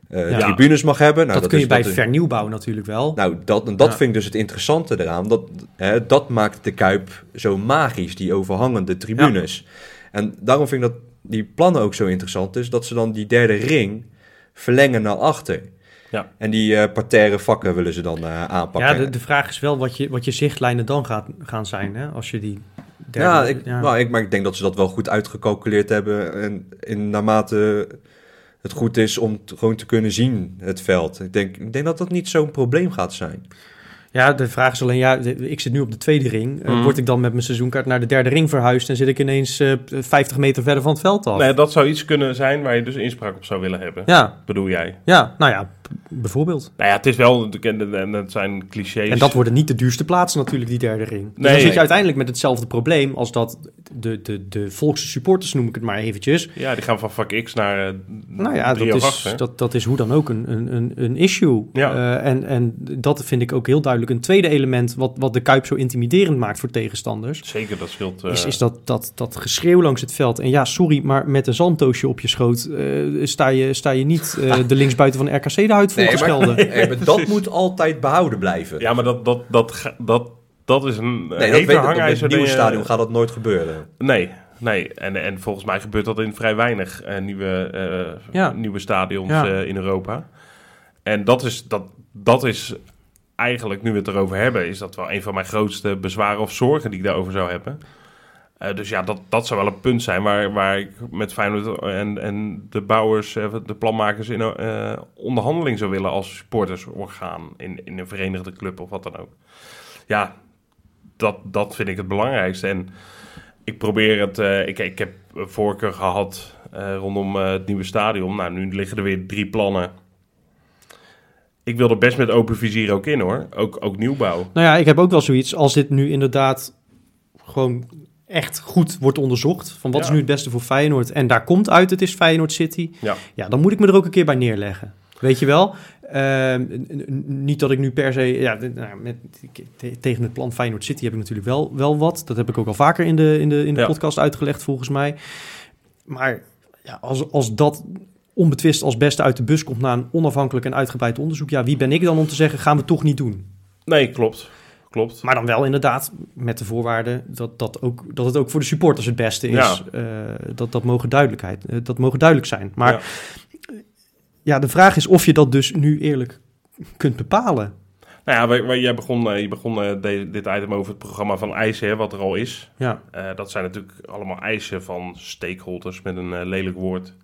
eh, Ja. tribunes mag hebben? Nou, dat, kun je bij vernieuwbouw natuurlijk wel. nou, dat, en dat Ja. vind ik dus het interessante eraan. Dat, hè, dat maakt de Kuip zo magisch, die overhangende tribunes. En daarom vind ik dat die plannen ook zo interessant is, dat ze dan die derde ring verlengen naar achter. Ja. En die eh parterre vakken willen ze dan eh, aanpakken. Ja, de, de vraag is wel wat je, wat je zichtlijnen dan gaat, gaan zijn, hè? Als je die derde... ja, ik, ja. Maar, ik, maar ik denk dat ze dat wel goed uitgecalculeerd hebben. En in, naarmate het goed is om t- gewoon te kunnen zien, het veld. Ik denk, ik denk dat dat niet zo'n probleem gaat zijn. Ja, de vraag is alleen, ja, ik zit nu op de tweede ring. Eh, Mhm. word ik dan met mijn seizoenkaart naar de derde ring verhuisd... en zit ik ineens eh 50 meter verder van het veld af? Nee, dat zou iets kunnen zijn waar je dus inspraak op zou willen hebben. Ja, Bedoel jij? ja, nou ja, bijvoorbeeld. Nou ja, het is wel, en en dat zijn clichés. En dat worden niet de duurste plaatsen natuurlijk, die derde ring. Dus Nee. dan zit je uiteindelijk met hetzelfde probleem... als dat de, de, de volkse supporters, noem ik het maar eventjes... Ja, die gaan van vak X naar eh Nou ja, dat is, dat, dat is hoe dan ook een, een, een, een issue. Ja. Eh, en, en dat vind ik ook heel duidelijk een tweede element... wat, wat de Kuip zo intimiderend maakt voor tegenstanders... Zeker, dat scheelt. eh, is, is dat, dat, dat geschreeuw langs het veld. En ja, sorry, maar met een zandtoosje op je schoot... sta, je, sta je niet [LAUGHS] de linksbuiten van RKC [LAUGHS] nee, maar dat moet altijd behouden blijven. Ja, maar dat, dat, dat, dat, dat is een Nee, hete dat weet het nieuwe eh, stadion gaat dat nooit gebeuren. Nee, nee. En, en volgens mij gebeurt dat in vrij weinig eh, nieuwe, eh, Ja. nieuwe stadions Ja. eh, in Europa. En dat is, dat, dat is eigenlijk, nu we het erover hebben, is dat wel een van mijn grootste bezwaren of zorgen die ik daarover zou hebben. Eh, dus ja, dat, dat zou wel een punt zijn waar, waar ik met Feyenoord en, en de bouwers, eh, de planmakers in eh, onderhandeling zou willen als supportersorgaan in, in een verenigde club of wat dan ook. Ja, dat, dat vind ik het belangrijkste. En ik probeer het. ik, ik heb voorkeur gehad eh, rondom het nieuwe stadion. Nou, nu liggen er weer drie plannen. Ik wil er best met open vizier ook in hoor. Ook, ook nieuwbouw. Nou ja, ik heb ook wel zoiets. Als dit nu inderdaad gewoon echt goed wordt onderzocht... van wat is nu het beste voor Feyenoord... en daar komt uit, het is Feyenoord City... Ja. ja, dan moet ik me er ook een keer bij neerleggen. Weet je wel? Ehm, niet dat ik nu per se... Ja, nou, met, te- tegen het plan Feyenoord City heb ik natuurlijk wel, wel wat. Dat heb ik ook al vaker in de, in de, in de Ja. podcast uitgelegd, volgens mij. Maar ja, als, als dat onbetwist als beste uit de bus komt... na een onafhankelijk en uitgebreid onderzoek... ja, wie ben ik dan om te zeggen, gaan we toch niet doen? Nee, klopt. Klopt. Maar dan wel inderdaad met de voorwaarde dat, dat, ook, dat het ook voor de supporters het beste is. Ja. Eh, dat, dat, mogen duidelijkheid, eh, dat mogen duidelijk zijn. Maar Ja. ja, de vraag is of je dat dus nu eerlijk kunt bepalen. Nou ja, wij- wij- jij begon, eh, je begon de- dit item over het programma van eisen, hè, wat er al is. Ja, dat zijn natuurlijk allemaal eisen van stakeholders met een lelijk woord.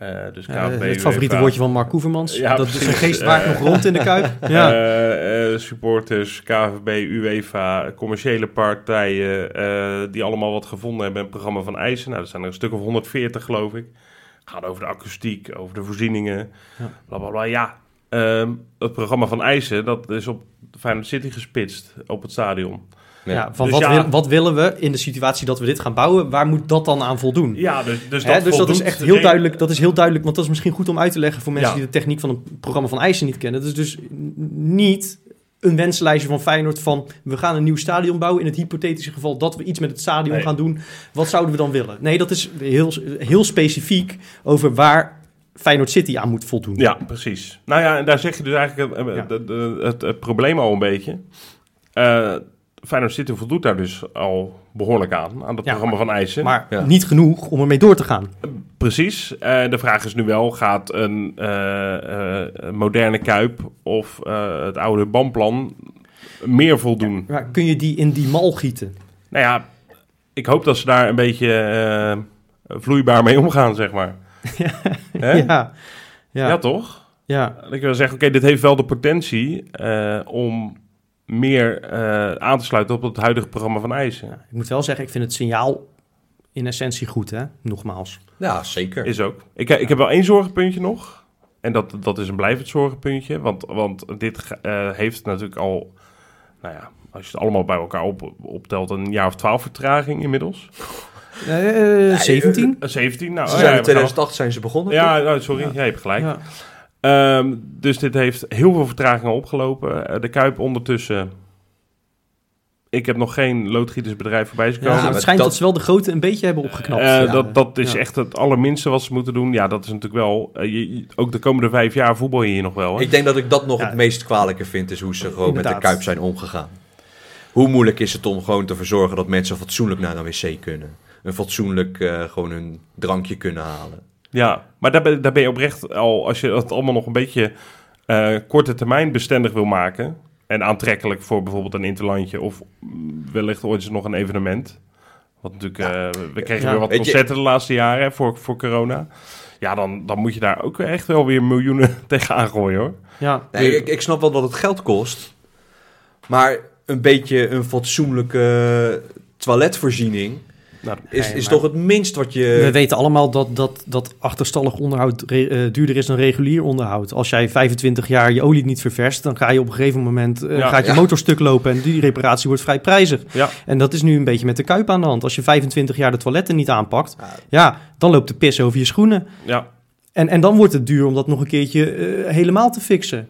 Eh, dus Ja, het favoriete UEFA, woordje van Mark Koevermans. Ja, dat is precies. een geest Eh, nog rond in de kuip. [LAUGHS] Ja. Eh, supporters, KVB, UEFA, commerciële partijen, die allemaal wat gevonden hebben in het programma van eisen. Nou, dat zijn er een stuk of 140, geloof ik. gaat over de akoestiek, over de voorzieningen, Ja. bla bla bla. Ja, ehm, het programma van eisen, dat is op Feyenoord City gespitst, op het stadion. Ja, van Dus wat, ja. wil- wat willen we in de situatie dat we dit gaan bouwen? Waar moet dat dan aan voldoen? Ja, dus, dus Hè, dus dat is echt heel duidelijk, dat is heel duidelijk, want dat is misschien goed om uit te leggen voor mensen Ja. die de techniek van het programma van eisen niet kennen. Dat is dus niet een wenslijstje van Feyenoord van we gaan een nieuw stadion bouwen in het hypothetische geval dat we iets met het stadion Nee. gaan doen. Wat zouden we dan willen? Nee, dat is heel, heel specifiek over waar Feyenoord City aan moet voldoen. Ja, precies. Nou ja, en daar zeg je dus eigenlijk het, het, het probleem al een beetje. Eh Feyenoord City voldoet daar dus al behoorlijk aan, aan Ja, programma van eisen. Maar Ja. niet genoeg om ermee door te gaan. Precies. Eh, de vraag is nu wel, gaat een eh, eh, moderne Kuip of eh, het oude bandplan meer voldoen? Maar kun je die in die mal gieten? Nou ja, ik hoop dat ze daar een beetje eh, vloeibaar mee omgaan, zeg maar. [LAUGHS] Ja. Ja. Ja. toch? ja. Dat ik wil zeggen, oké, dit heeft wel de potentie eh, om meer eh, aan te sluiten op het huidige programma van eisen. Ja, ik moet wel zeggen, ik vind het signaal in essentie goed, hè? Nogmaals. Ja, zeker. Is ook. Ik, ik heb wel één zorgenpuntje nog. En dat, dat is een blijvend zorgenpuntje. Want, want dit eh, heeft natuurlijk al, nou ja, als je het allemaal bij elkaar op, optelt, een jaar of twaalf vertraging inmiddels. Eh, 17? Eh, 17, nou, Ze oh zijn ja, in we gaan- 2008 zijn ze begonnen. Ja, nou, sorry, jij hebt gelijk. Ehm, dus dit heeft heel veel vertragingen opgelopen. Eh, de Kuip ondertussen. Ik heb nog geen loodgietersbedrijf voorbij zien Ja, komen. het schijnt dat... dat- ze wel de grote een beetje hebben opgeknapt. Eh, Ja. dat, dat is Ja. echt het allerminste wat ze moeten doen. Ja, dat is natuurlijk wel. eh, je- ook de komende vijf jaar voetbal je hier nog wel. Hè? Ik denk dat ik dat nog Ja. het meest kwalijke vind, is hoe ze gewoon met de Kuip zijn omgegaan. Hoe moeilijk is het om gewoon te verzorgen dat mensen fatsoenlijk naar een wc kunnen? Een fatsoenlijk eh, gewoon een drankje kunnen halen. Ja, maar daar ben, daar ben je oprecht al. Als je dat allemaal nog een beetje eh, korte termijn bestendig wil maken. En aantrekkelijk voor bijvoorbeeld een interlandje. Of wellicht ooit eens nog een evenement. Want natuurlijk, eh, we kregen Ja. weer wat concerten de laatste jaren hè, voor, voor corona. Ja, dan, dan moet je daar ook echt wel weer miljoenen [LAUGHS] tegenaan gooien hoor. ja. Nee, ik, ik snap wel dat het geld kost. Maar een beetje een fatsoenlijke toiletvoorziening Nou, is, is toch het minst wat je... We weten allemaal dat, dat, dat achterstallig onderhoud re- eh, duurder is dan regulier onderhoud. Als jij 25 jaar je olie niet ververst, dan ga je op een gegeven moment eh, Ja. gaat je Ja. motor stuk lopen en die reparatie wordt vrij prijzig. ja, En dat is nu een beetje met de kuip aan de hand. Als je 25 jaar de toiletten niet aanpakt, Ja. ja, dan loopt de pis over je schoenen. ja, En, en dan wordt het duur om dat nog een keertje eh, helemaal te fixen.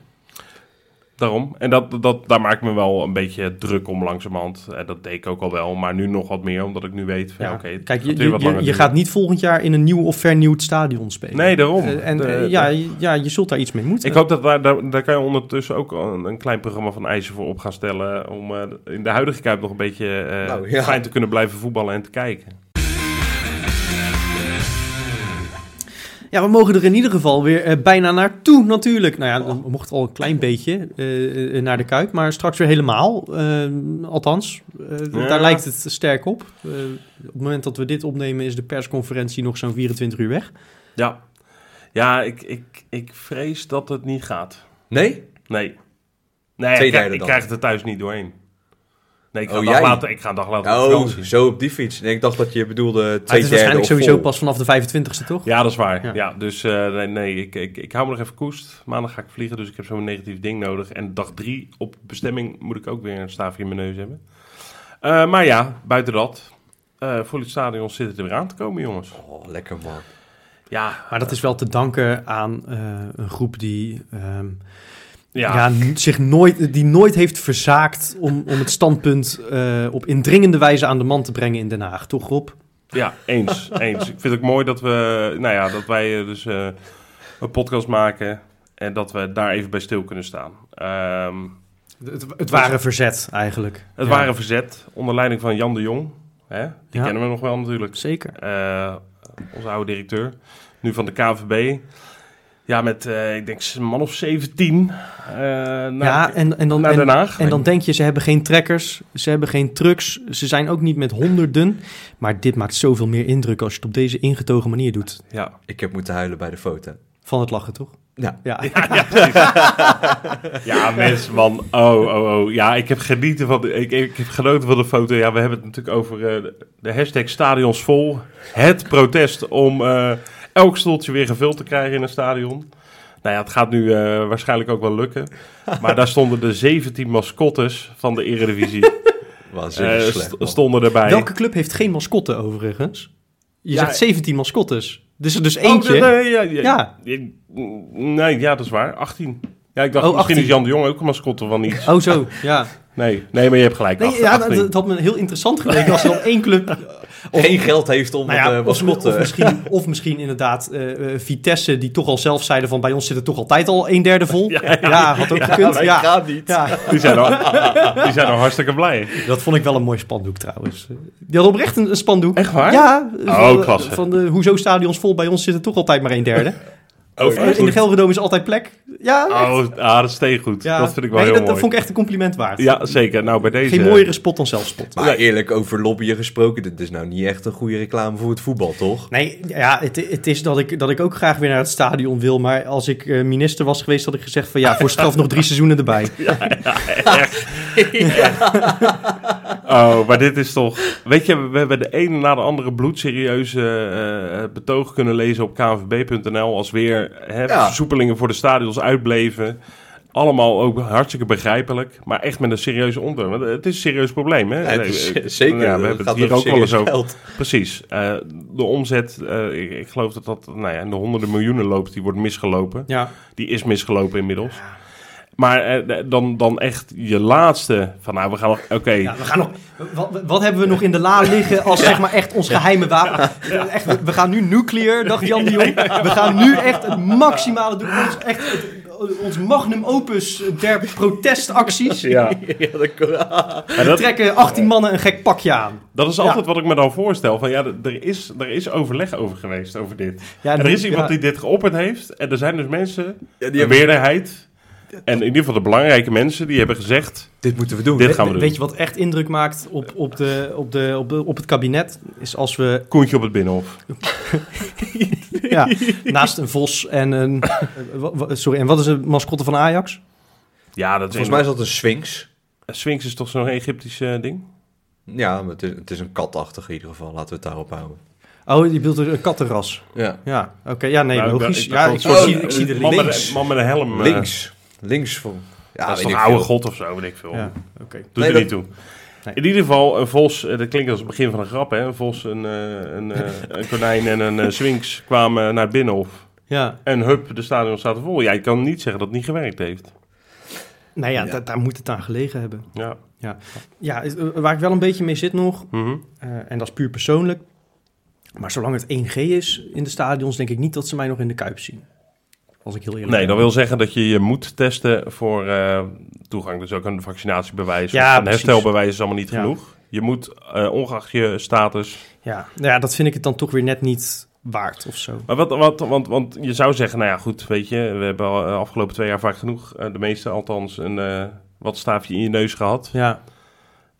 Daarom. En dat, dat, daar maak ik me wel een beetje druk om langzamerhand. En dat deed ik ook al wel. Maar nu nog wat meer, omdat ik nu weet van ja, oké. Kijk, je, je, gaat niet volgend jaar in een nieuw of vernieuwd stadion spelen. Nee, daarom. Eh, en De- eh, ja, je- ja, je zult daar iets mee moeten. Ik hoop dat daar, daar, daar kan je ondertussen ook een, een klein programma van eisen voor op gaan stellen. Om eh, in de huidige Kuip nog een beetje eh, Nou, ja. fijn te kunnen blijven voetballen en te kijken. Ja, we mogen er in ieder geval weer eh, bijna naartoe natuurlijk. Nou ja, we mochten al een klein beetje eh, eh, naar de Kuip, maar straks weer helemaal. Eh, althans, Ja. daar lijkt het sterk op. Op het moment dat we dit opnemen is de persconferentie nog zo'n 24 uur weg. Ja, ja ik, ik, ik vrees dat het niet gaat. Nee? Nee. Nee, Twee ik, ik krijg het er thuis niet doorheen. Nee, ik ga, Oh, een, dag jij? later, ik ga een dag later op Oh, zo op die fiets. Nee, ik dacht dat je bedoelde twee Maar het is waarschijnlijk sowieso vol. pas vanaf de 25ste, toch? Ja, dat is waar. Ja. Ja. dus eh, nee, nee ik, ik, ik hou me nog even koest. Maandag ga ik vliegen, dus ik heb zo'n negatief ding nodig. En dag drie op bestemming moet ik ook weer een staafje in mijn neus hebben. Eh, maar ja, buiten dat, eh voor het stadion zit het er weer aan te komen, jongens. Oh, lekker man. Ja, Maar dat is wel te danken aan eh, een groep die, ehm, ja, zich nooit, die nooit heeft verzaakt om, om het standpunt eh, op indringende wijze aan de man te brengen in Den Haag. Toch, Rob? ja, eens, eens. Ik vind het ook mooi dat we, nou ja, dat wij eh, dus eh, een podcast maken en dat we daar even bij stil kunnen staan. Ehm, Het, het ware verzet eigenlijk. het Ja, waren verzet onder leiding van Jan de Jong. Hè? Die Ja. kennen we nog wel natuurlijk. Zeker. Onze oude directeur. Nu van de KVB. Ja, met, eh, ik denk, een man of 17. eh, naar, ja, en, en, dan, naar en, Den Haag. en dan denk je, ze hebben geen trekkers, ze hebben geen trucks, ze zijn ook niet met honderden. Maar dit maakt zoveel meer indruk als je het op deze ingetogen manier doet. Ja, Ik heb moeten huilen bij de foto. Van het lachen, toch? Ja. Ja, [LAUGHS] ja mensen, man. Oh, oh, oh. Ja, ik heb genieten van de, ik, ik heb genoten van de foto. Ja, we hebben het natuurlijk over eh, de- hashtag stadions vol. Het protest om eh, elk stoeltje weer gevuld te krijgen in een stadion. Nou ja, het gaat nu eh, waarschijnlijk ook wel lukken. Maar daar stonden de 17 mascottes van de Eredivisie. [LAUGHS] Waanzinnig eh, slecht, man. stonden erbij. Welke club heeft geen mascotte overigens? Je Ja, zegt 17 mascottes. Dus er dus Oh, eentje. nee, nee, ja, ja, Ja. ja. Nee, ja, dat is waar. 18. Ja, ik dacht Oh, misschien 18. is Jan de Jong ook een mascotte van iets. Oh, zo. Ja. [LAUGHS] Nee, nee, maar je hebt gelijk. Nee, 18. ja, dat, dat had me heel interessant geleken als er dan één club. [LAUGHS] Of, Geen geld heeft om nou ja, het uh, of, misschien, [LAUGHS] of misschien inderdaad eh, eh, Vitesse, die toch al zelf zeiden van bij ons zit het toch altijd al een derde vol. [LAUGHS] Ja, had ook gekund. Ja, gaan niet. ja, Die zijn al, [LAUGHS] die zijn al hartstikke blij. dat vond ik wel een mooi spandoek trouwens. Die hadden oprecht een, een spandoek. Echt waar? Ja, Oh, van, klasse. van de hoezo stadions vol, bij ons zit het toch altijd maar een derde. Oh, in de Gelredome is altijd plek. Ja, echt. Oh, ah, dat is tegen goed. ja. Dat vind ik wel Nee, heel dat, mooi. dat vond ik echt een compliment waard. Ja, zeker. Nou, bij deze... Geen mooiere spot dan zelfspot. Maar eerlijk over lobbyen gesproken, dit is nou niet echt een goede reclame voor het voetbal, toch? Nee, ja, het, het is dat ik, dat ik ook graag weer naar het stadion wil. Maar als ik eh, minister was geweest, had ik gezegd van ja, voor straf nog drie seizoenen erbij. [LAUGHS] [LAUGHS] [LAUGHS] Oh, maar dit is toch... Weet je, we hebben de ene na de andere bloedserieuze eh, betoog kunnen lezen op knvb.nl... als weer hè, Ja. versoepelingen voor de stadions uitbleven. Allemaal ook hartstikke begrijpelijk. Maar echt met een serieuze ondertoon. Het is een serieus probleem, hè? Ja, is [LAUGHS] zeker. Ja, we hebben het hier ook wel eens over. geld. Precies. Eh, de omzet, ik, ik geloof dat dat nou ja, in de honderden miljoenen loopt. Die wordt misgelopen. Ja, Die is misgelopen inmiddels. Maar eh, dan, dan echt je laatste van nou, we gaan nog... Oké, ja we gaan nog, wat, wat hebben we nog in de la liggen als zeg maar echt ons geheime wapen? Echt, we- we gaan nu nuclear, dacht Jan de Jong. We gaan nu echt het maximale doen. Ons, echt, het- ons magnum opus der protestacties. ja. Ja, dat trekken 18 mannen een gek pakje aan. dat is altijd wat ik me dan voorstel. Van ja, er is, er is overleg over geweest, over dit. Ja, en er is ja. iemand die dit geopperd heeft. En er zijn dus mensen, Ja, die meerderheid... En in ieder geval de belangrijke mensen, die hebben gezegd... dit moeten we doen. Dit gaan we doen. Weet je wat echt indruk maakt op, op, de, op, de, op, de, op het kabinet? Is als we Koentje op het Binnenhof. [LAUGHS] ja, naast een vos en een... eh, sorry, en wat is de mascotte van Ajax? Ja, dat is Volgens mij is dat een sphinx. Sphinx is toch zo'n Egyptisch eh, ding? Ja, maar het is, het is een katachtig in ieder geval. Laten we het daarop houden. Oh, die bedoelt een kattenras. Ja. Ja, oké. ja, nee, Nou, ik logisch. dacht- ja, ik ik, zie, ik zie de man link. met, een- man met een helm. eh, Links. Links voor... Ja, dat is ik oude veel. god of zo, weet ik veel. Ja. Doet Nee, er dat- niet toe. Nee. In ieder geval, een vos, eh, dat klinkt als het begin van een grap, hè? Een vos, een, eh, een, eh, een konijn en een eh, sphinx kwamen naar binnenhof. Ja, En hup, de stadion staat er vol. Ja, je kan niet zeggen dat het niet gewerkt heeft. nou ja, Ja. da- daar moet het aan gelegen hebben. Ja. Ja, eh, waar ik wel een beetje mee zit nog, Mhm. eh, en dat is puur persoonlijk. Maar zolang het 1G is in de stadions, denk ik niet dat ze mij nog in de kuip zien. Als ik heel eerlijk Nee, dat wil zeggen dat je je moet testen voor eh, toegang. Dus ook een vaccinatiebewijs. Ja, of een precies. herstelbewijs is allemaal niet Ja. genoeg. Je moet, eh, ongeacht je status... Ja, nou ja, dat vind ik het dan toch weer net niet waard of zo. Maar wat, wat, want, want je zou zeggen, nou ja, goed, weet je, we hebben al de afgelopen twee jaar vaak genoeg, eh, de meeste althans, een eh wat staafje in je neus gehad. Ja.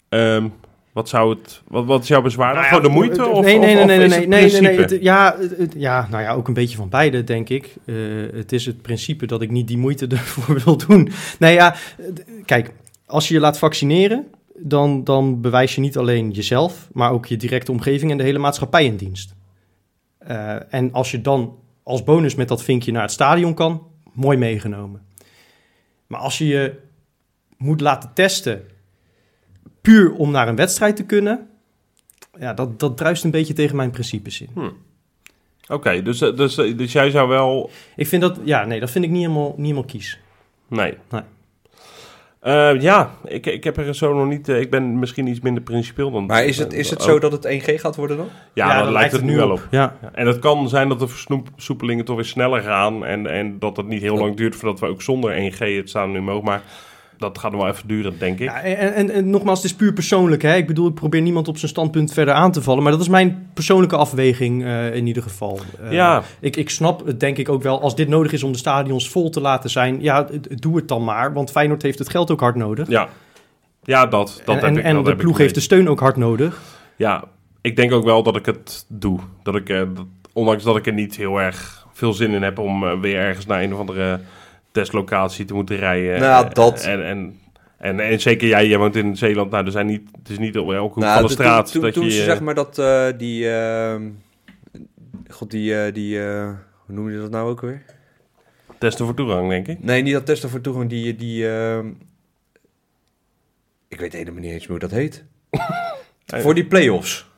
Ehm, wat zou het, wat, wat is jouw bezwaar? Nou ja, Gewoon de moeite? Of, nee, nee, nee, nee, nee, nee, nee, het- ja, het- ja, nou ja, ook een beetje van beide, denk ik. Eh, het is het principe dat ik niet die moeite [LAUGHS] ervoor wil doen. Nee, ja, eh, kijk, als je je laat vaccineren, dan, dan bewijs je niet alleen jezelf, maar ook je directe omgeving en de hele maatschappij in dienst. Eh, en als je dan als bonus met dat vinkje naar het stadion kan, mooi meegenomen. Maar als je je moet laten testen puur om naar een wedstrijd te kunnen, ja, dat, dat druist een beetje tegen mijn principes in. Oké, dus, eh, dus, eh, dus jij zou wel, Ik vind dat, ja, nee, dat vind ik niet helemaal, niet helemaal kies. nee. Nee. Eh, ja, ik, ik heb er zo nog niet, ik ben misschien iets minder principieel dan... Maar is het, is het zo dat het 1G gaat worden dan? Ja, daar dat lijkt het nu wel op. Ja, Ja, En het kan zijn dat de versoepelingen toch weer sneller gaan. En, en dat het niet heel lang duurt voordat we ook zonder 1G het staan nu mogen. Maar dat gaat nog wel even duren, denk ik. Ja, en, en, en nogmaals, het is puur persoonlijk. Hè? Ik bedoel, ik probeer niemand op zijn standpunt verder aan te vallen. Maar dat is mijn persoonlijke afweging eh, in ieder geval. Eh, Ja. ik, ik snap het denk ik ook wel. Als dit nodig is om de stadions vol te laten zijn... ja, doe het dan maar. Want Feyenoord heeft het geld ook hard nodig. Ja, ja dat, dat en heb ik en dat de ploeg heeft de steun ook hard nodig. Ja, ik denk ook wel dat ik het doe. Dat ik, eh, dat, ondanks dat ik er niet heel erg veel zin in heb om weer ergens naar een of andere testlocatie te moeten rijden. Nou, Eh, dat- En, en, en, en zeker jij, jij woont in Zeeland. Nou, er zijn niet, het is niet op elke Nou, van de toen- straat. Toen, dat toen je, ze eh, zeg maar dat eh, die... ehm, God, die... die hoe noem je dat nou ook weer? testen voor toegang, denk ik. Nee, niet dat testen voor toegang. Die... die ehm, ik weet helemaal niet eens meer hoe dat heet. [LAUGHS] Voor die play-offs.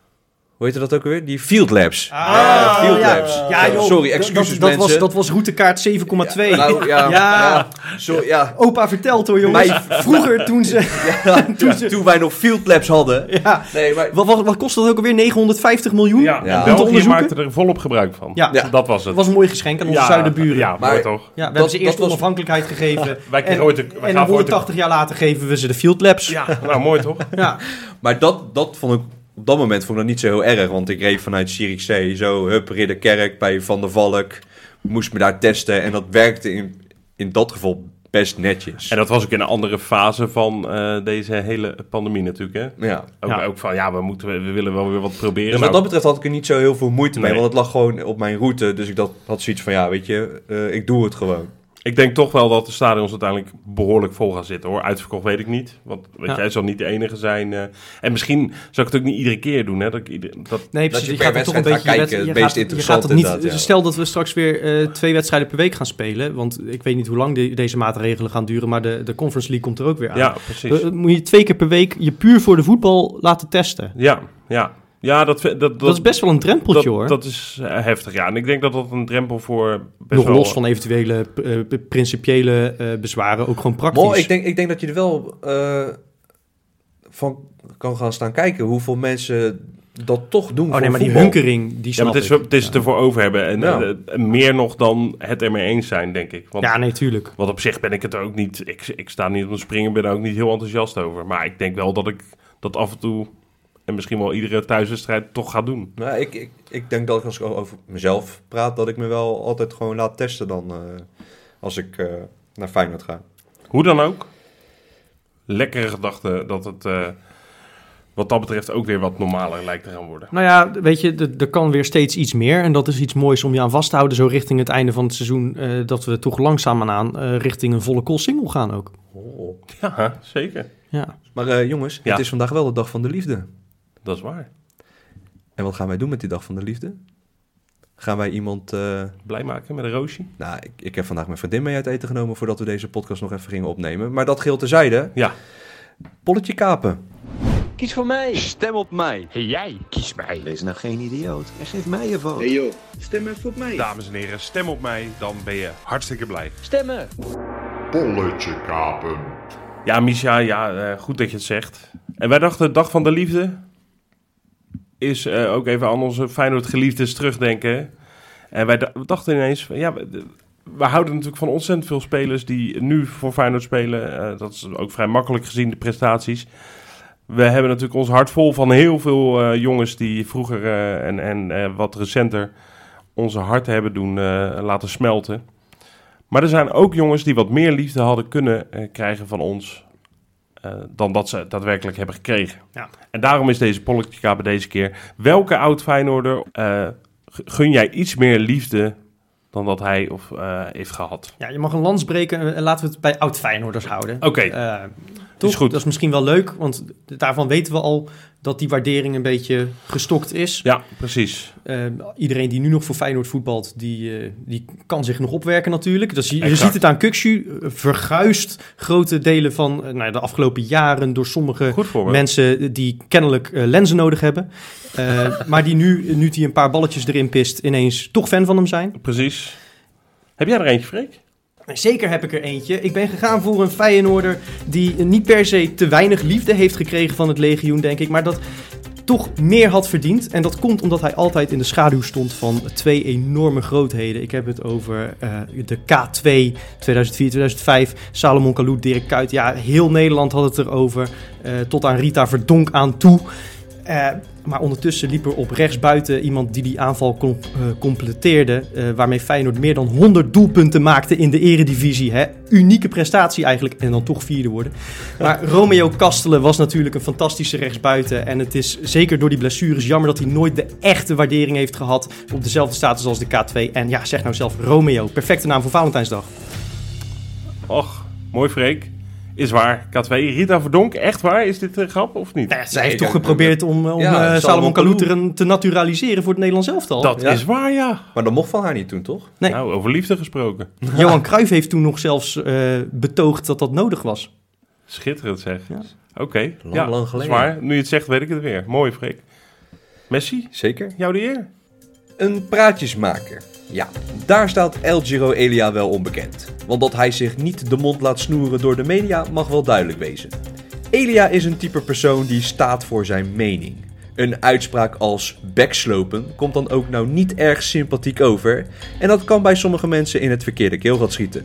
Hoe heet dat ook weer? Die field labs. Ah, field ja. labs. Ja, joh, Sorry, excuses dat, dat, was, mensen. dat was routekaart 7,2. Nou, ja, [LAUGHS] Ja. ja. Zo, ja. Opa vertelt hoor, jongens. Mij- Vroeger toen ze... [LAUGHS] [LAUGHS] toen, toen wij nog field labs hadden. Ja, Nee, maar... wat, wat, wat kost dat ook alweer? 950 miljoen? Ja, Ja. en België maakte er volop gebruik van. Ja. Ja. Dat was het. Dat was een mooi geschenk aan onze ja, zuidenburen. Ja, Maar- mooi toch? Ja, we Dat- hebben ze eerst dat was- onafhankelijkheid gegeven. Wij en, ooit een- wij en gaven ooit een- 180 jaar later geven we ze de Field Labs. Ja, nou mooi toch? Ja. Maar dat, dat vond ik op dat moment vond ik dat niet zo heel erg. Want ik reed vanuit Zierikzee, zo hup, Ridderkerk bij Van der Valk. Moest me daar testen en dat werkte in, in dat geval best netjes. En dat was ook in een andere fase van eh, deze hele pandemie natuurlijk, hè? ja. Ook, Ja. ook van, ja, we, moeten, we willen wel weer wat proberen. Dus wat Nou, dat betreft had ik er niet zo heel veel moeite mee. Want het lag gewoon op mijn route. Dus ik dat, had zoiets van, ja, weet je, eh, ik doe het gewoon. Ik denk toch wel dat de stadions uiteindelijk behoorlijk vol gaan zitten, hoor. Uitverkocht weet ik niet, want weet Ja. jij zal niet de enige zijn. eh. en misschien zou ik het ook niet iedere keer doen, hè? Dat ik ieder, dat, Nee, Dat precies. je Je, gaat toch een beetje... kijken, je het meest gaat- je interessante gaat het niet, ja. Stel dat we straks weer eh, twee wedstrijden per week gaan spelen. Want ik weet niet hoe lang de- deze maatregelen gaan duren. Maar de, de Conference League komt er ook weer aan. ja, precies. Eh, moet je twee keer per week je puur voor de voetbal laten testen. ja, ja. Ja, dat, dat, dat, Dat, is best wel een drempeltje dat, hoor. dat is eh, heftig, ja. En ik denk dat dat een drempel voor best Nog wel... los van eventuele eh, principiële eh, bezwaren, ook gewoon praktisch. Maar ik denk, ik denk dat je er wel eh, van kan gaan staan kijken hoeveel mensen dat toch doen oh voor nee, maar die hunkering, die Ja, snap maar het is, ik. het is het ervoor over hebben. En Ja. meer nog dan het ermee eens zijn, denk ik. Want, Ja, nee, tuurlijk. want op zich ben ik het ook niet... Ik, ik sta niet op de springen, ben er ook niet heel enthousiast over. Maar ik denk wel dat ik dat af en toe... En misschien wel iedere thuiswedstrijd toch ga doen. Nou, ik, ik, ik denk dat ik als ik over mezelf praat, dat ik me wel altijd gewoon laat testen dan eh, als ik eh, naar Feyenoord ga. Hoe dan ook. Lekkere gedachte dat het eh, wat dat betreft ook weer wat normaler lijkt te gaan worden. Nou ja, weet je, er- kan weer steeds iets meer. En dat is iets moois om je aan vast te houden. Zo richting het einde van het seizoen. eh, dat we toch langzaam aan eh, richting een volle call single gaan ook. Oh. Ja, zeker. Ja. Maar eh, jongens, Ja. het is vandaag wel de dag van de liefde. Dat is waar. En wat gaan wij doen met die dag van de liefde? Gaan wij iemand... eh, Blij maken met een roosje. nou, ik, ik heb vandaag mijn vriendin mee uit eten genomen voordat we deze podcast nog even gingen opnemen. Maar dat geldt terzijde. Ja. Polletje kapen. Kies voor mij. Stem op mij. Hey jij, kies mij. Wees nou geen idioot en geef mij je vote. Hey joh, stem even op mij. Dames en heren, stem op mij, dan ben je hartstikke blij. Stemmen. Polletje kapen. Ja, Misha, ja, eh, goed dat je het zegt. En wij dachten, Dag van de Liefde is eh, ook even aan onze Feyenoord geliefdes terugdenken. En wij dachten ineens, ja, we, de- we houden natuurlijk van ontzettend veel spelers die nu voor Feyenoord spelen. Eh, dat is ook vrij makkelijk gezien, de prestaties. We hebben natuurlijk ons hart vol van heel veel eh, jongens die vroeger en, en wat recenter onze harten hebben doen laten smelten. Maar er zijn ook jongens die wat meer liefde hadden kunnen krijgen van ons. Eh, dan dat ze daadwerkelijk hebben gekregen. Ja. En daarom is deze politica bij deze keer. Welke oud Feyenoorder eh, gun jij iets meer liefde dan dat hij of eh, heeft gehad? ja, je mag een lans breken. en laten we het bij oud Feyenoorders houden. Oké, toch? goed. Dat is misschien wel leuk, want daarvan weten we al dat die waardering een beetje gestokt is. ja, precies. Eh, iedereen die nu nog voor Feyenoord voetbalt, die, eh, die kan zich nog opwerken natuurlijk. Dus je, je ziet het aan Kukshu, eh, verguist grote delen van eh, nou, de afgelopen jaren door sommige mensen die kennelijk lenzen nodig hebben. Maar die nu, nu die een paar balletjes erin pist, ineens toch fan van hem zijn. Precies. Heb jij er eentje, Freek? Zeker heb ik er eentje. Ik ben gegaan voor een Feyenoorder die niet per se te weinig liefde heeft gekregen van het legioen, denk ik. Maar dat toch meer had verdiend. En dat komt omdat hij altijd in de schaduw stond van twee enorme grootheden. Ik heb het over eh, de K2 2004-2005, Salomon Kalou, Dirk Kuyt. Ja, heel Nederland had het erover, eh, tot aan Rita Verdonk aan toe. Eh, maar ondertussen liep er op rechtsbuiten iemand die die aanval com- eh, completeerde. eh, waarmee Feyenoord meer dan 100 doelpunten maakte in de eredivisie. Hè? Unieke prestatie eigenlijk. En dan toch vierde worden. Maar Romeo Kastelen was natuurlijk een fantastische rechtsbuiten. En het is zeker door die blessures jammer dat hij nooit de echte waardering heeft gehad. Op dezelfde status als de K2. En ja, zeg nou zelf Romeo. Perfecte naam voor Valentijnsdag. Och, mooi Freek. Is waar. K2, Rita Verdonk, echt waar? Is dit een grap of niet? Ja, zij Nee, heeft toch geprobeerd om, om ja, eh, Salomon Kalou te, naturaliseren voor het Nederlands elftal. dat Ja. is waar, ja. Maar dat mocht van haar niet toen, toch? Nee. Nou, over liefde gesproken. [LAUGHS] Johan Cruijff heeft toen nog zelfs eh, betoogd dat dat nodig was. Schitterend zeg. Ja. Oké, Lang, ja, lang geleden. waar. Nu je het zegt, weet ik het weer. Mooi, Freek. Messi, Zeker. jou de eer. Een praatjesmaker. Ja, daar staat El Giro Elia wel onbekend. Want dat hij zich niet de mond laat snoeren door de media mag wel duidelijk wezen. Elia is een type persoon die staat voor zijn mening. Een uitspraak als backslopen komt dan ook nou niet erg sympathiek over. En dat kan bij sommige mensen in het verkeerde keelgat schieten.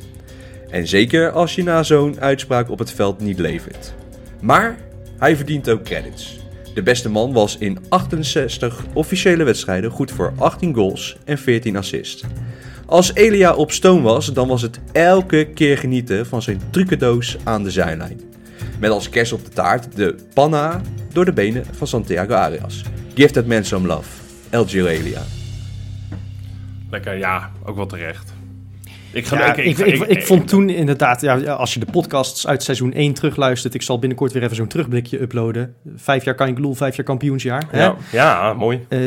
En zeker als je na zo'n uitspraak op het veld niet levert. Maar hij verdient ook credits. De beste man was in 68 officiële wedstrijden goed voor 18 goals en 14 assists. Als Elia op stoom was, dan was het elke keer genieten van zijn trucendoos aan de zijlijn. Met als kerst op de taart de panna door de benen van Santiago Arias. Give that man some love. El Elia. Lekker, ja, ook wel terecht. Ik, ga, Ja, ik, ik, ik, vond toen inderdaad, ja, als je de podcasts uit seizoen 1 terugluistert, ik zal binnenkort weer even zo'n terugblikje uploaden. Vijf jaar kan ik bedoel, vijf jaar kampioensjaar. Hè? Ja, ja, mooi. Eh,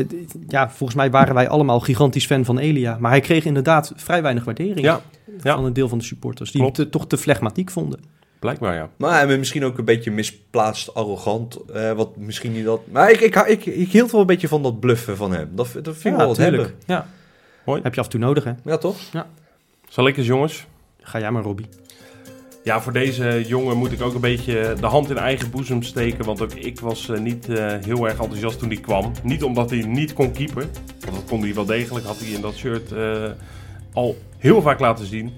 ja, volgens mij waren wij allemaal gigantisch fan van Elia. Maar hij kreeg inderdaad vrij weinig waardering Ja, ja. van een deel van de supporters. Die Klopt. hem te- toch te flegmatiek vonden. blijkbaar ja. Maar hij misschien ook een beetje misplaatst arrogant. eh, wat misschien niet dat. Maar ik, ik, ik, ik hield wel een beetje van dat bluffen van hem. Dat, dat vind ik wel wat. Ja. Mooi. Heb je af en toe nodig, hè? Ja, toch? Zal ik eens, jongens? Ga jij maar, Robbie. Ja, voor deze jongen moet ik ook een beetje de hand in eigen boezem steken. Want ook ik was eh, niet eh, heel erg enthousiast toen hij kwam. Niet omdat hij niet kon keeper. Want dat kon hij wel degelijk. Had hij in dat shirt eh, al heel vaak laten zien.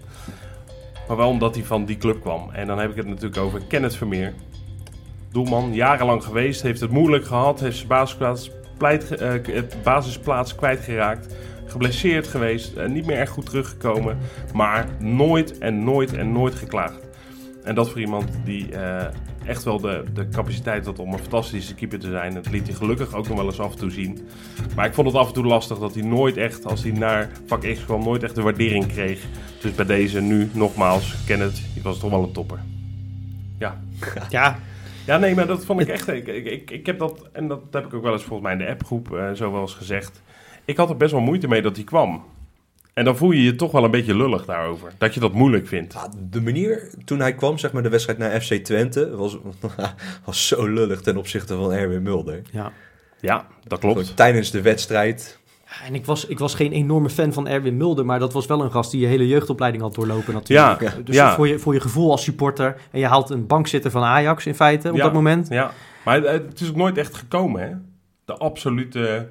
Maar wel omdat hij van die club kwam. En dan heb ik het natuurlijk over Kenneth Vermeer. Doelman, jarenlang geweest. Heeft het moeilijk gehad. Heeft zijn basisplaats, pleit, basisplaats kwijtgeraakt. Geblesseerd geweest. eh, niet meer echt goed teruggekomen. Maar nooit en nooit en nooit geklaagd. En dat voor iemand die eh, echt wel de, de capaciteit had om een fantastische keeper te zijn. Dat liet hij gelukkig ook nog wel eens af en toe zien. Maar ik vond het af en toe lastig dat hij nooit echt, als hij naar vak X kwam, nooit echt de waardering kreeg. Dus bij deze nu nogmaals, ken het, je was toch wel een topper. Ja. [LAUGHS] Ja, Ja, nee, maar dat vond ik echt. Ik, ik, ik, ik heb dat, en dat heb ik ook wel eens volgens mij in de appgroep eh, zo wel eens gezegd. Ik had er best wel moeite mee dat hij kwam. En dan voel je je toch wel een beetje lullig daarover. Dat je dat moeilijk vindt. Ja, de manier toen hij kwam, zeg maar, de wedstrijd naar FC Twente, was, [LAUGHS] was zo lullig ten opzichte van Erwin Mulder. ja. Ja, dat Gewoon klopt. Tijdens de wedstrijd. En ik was, ik was geen enorme fan van Erwin Mulder, maar dat was wel een gast die je hele jeugdopleiding had doorlopen natuurlijk. Ja, Dus ja. voor, je, voor je gevoel als supporter, en je haalt een bankzitter van Ajax in feite op Ja. dat moment. Ja, maar het, het is ook nooit echt gekomen, hè? De absolute,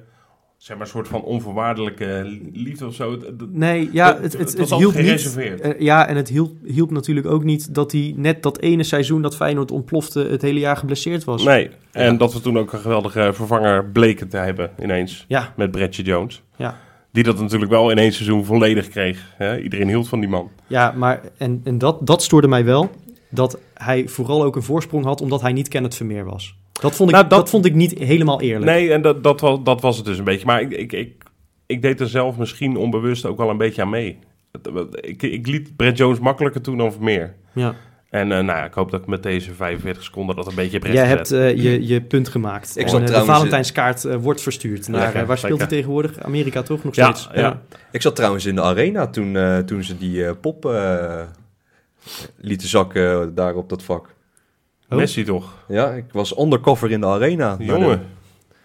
zeg maar, soort van onvoorwaardelijke liefde of zo. Nee, ja, het, het, het, was hielp niet. gereserveerd. eh, ja, en het hielp, hielp natuurlijk ook niet dat hij net dat ene seizoen dat Feyenoord ontplofte het hele jaar geblesseerd was. Nee, en Ja. dat we toen ook een geweldige vervanger bleken te hebben ineens Ja, met Bretje Jones. ja. Die dat natuurlijk wel in één seizoen volledig kreeg. Hè? Iedereen hield van die man. Ja, maar en, en dat, dat stoorde mij wel. Dat hij vooral ook een voorsprong had omdat hij niet Kenneth Vermeer was. Dat vond ik, Nou, dat... dat- vond ik niet helemaal eerlijk. Nee, en dat, dat, was, dat was het dus een beetje. Maar ik, ik, ik, ik deed er zelf misschien onbewust ook wel een beetje aan mee. Ik, ik liet Brett Jones makkelijker toen dan Vermeer. Ja. En eh, nou ja, ik hoop dat ik met deze 45 seconden dat een beetje heb Jij hebt eh, je, je punt gemaakt. Ik En, zat eh, de Valentijnskaart wordt verstuurd. Naar, Lekker, waar speelt hij tegenwoordig? Amerika toch nog Ja, steeds? ja. Ik zat trouwens in de arena toen, toen ze die pop eh, lieten zakken daar op dat vak. Oh. Messi toch? Ja, ik was undercover in de arena. Jongen,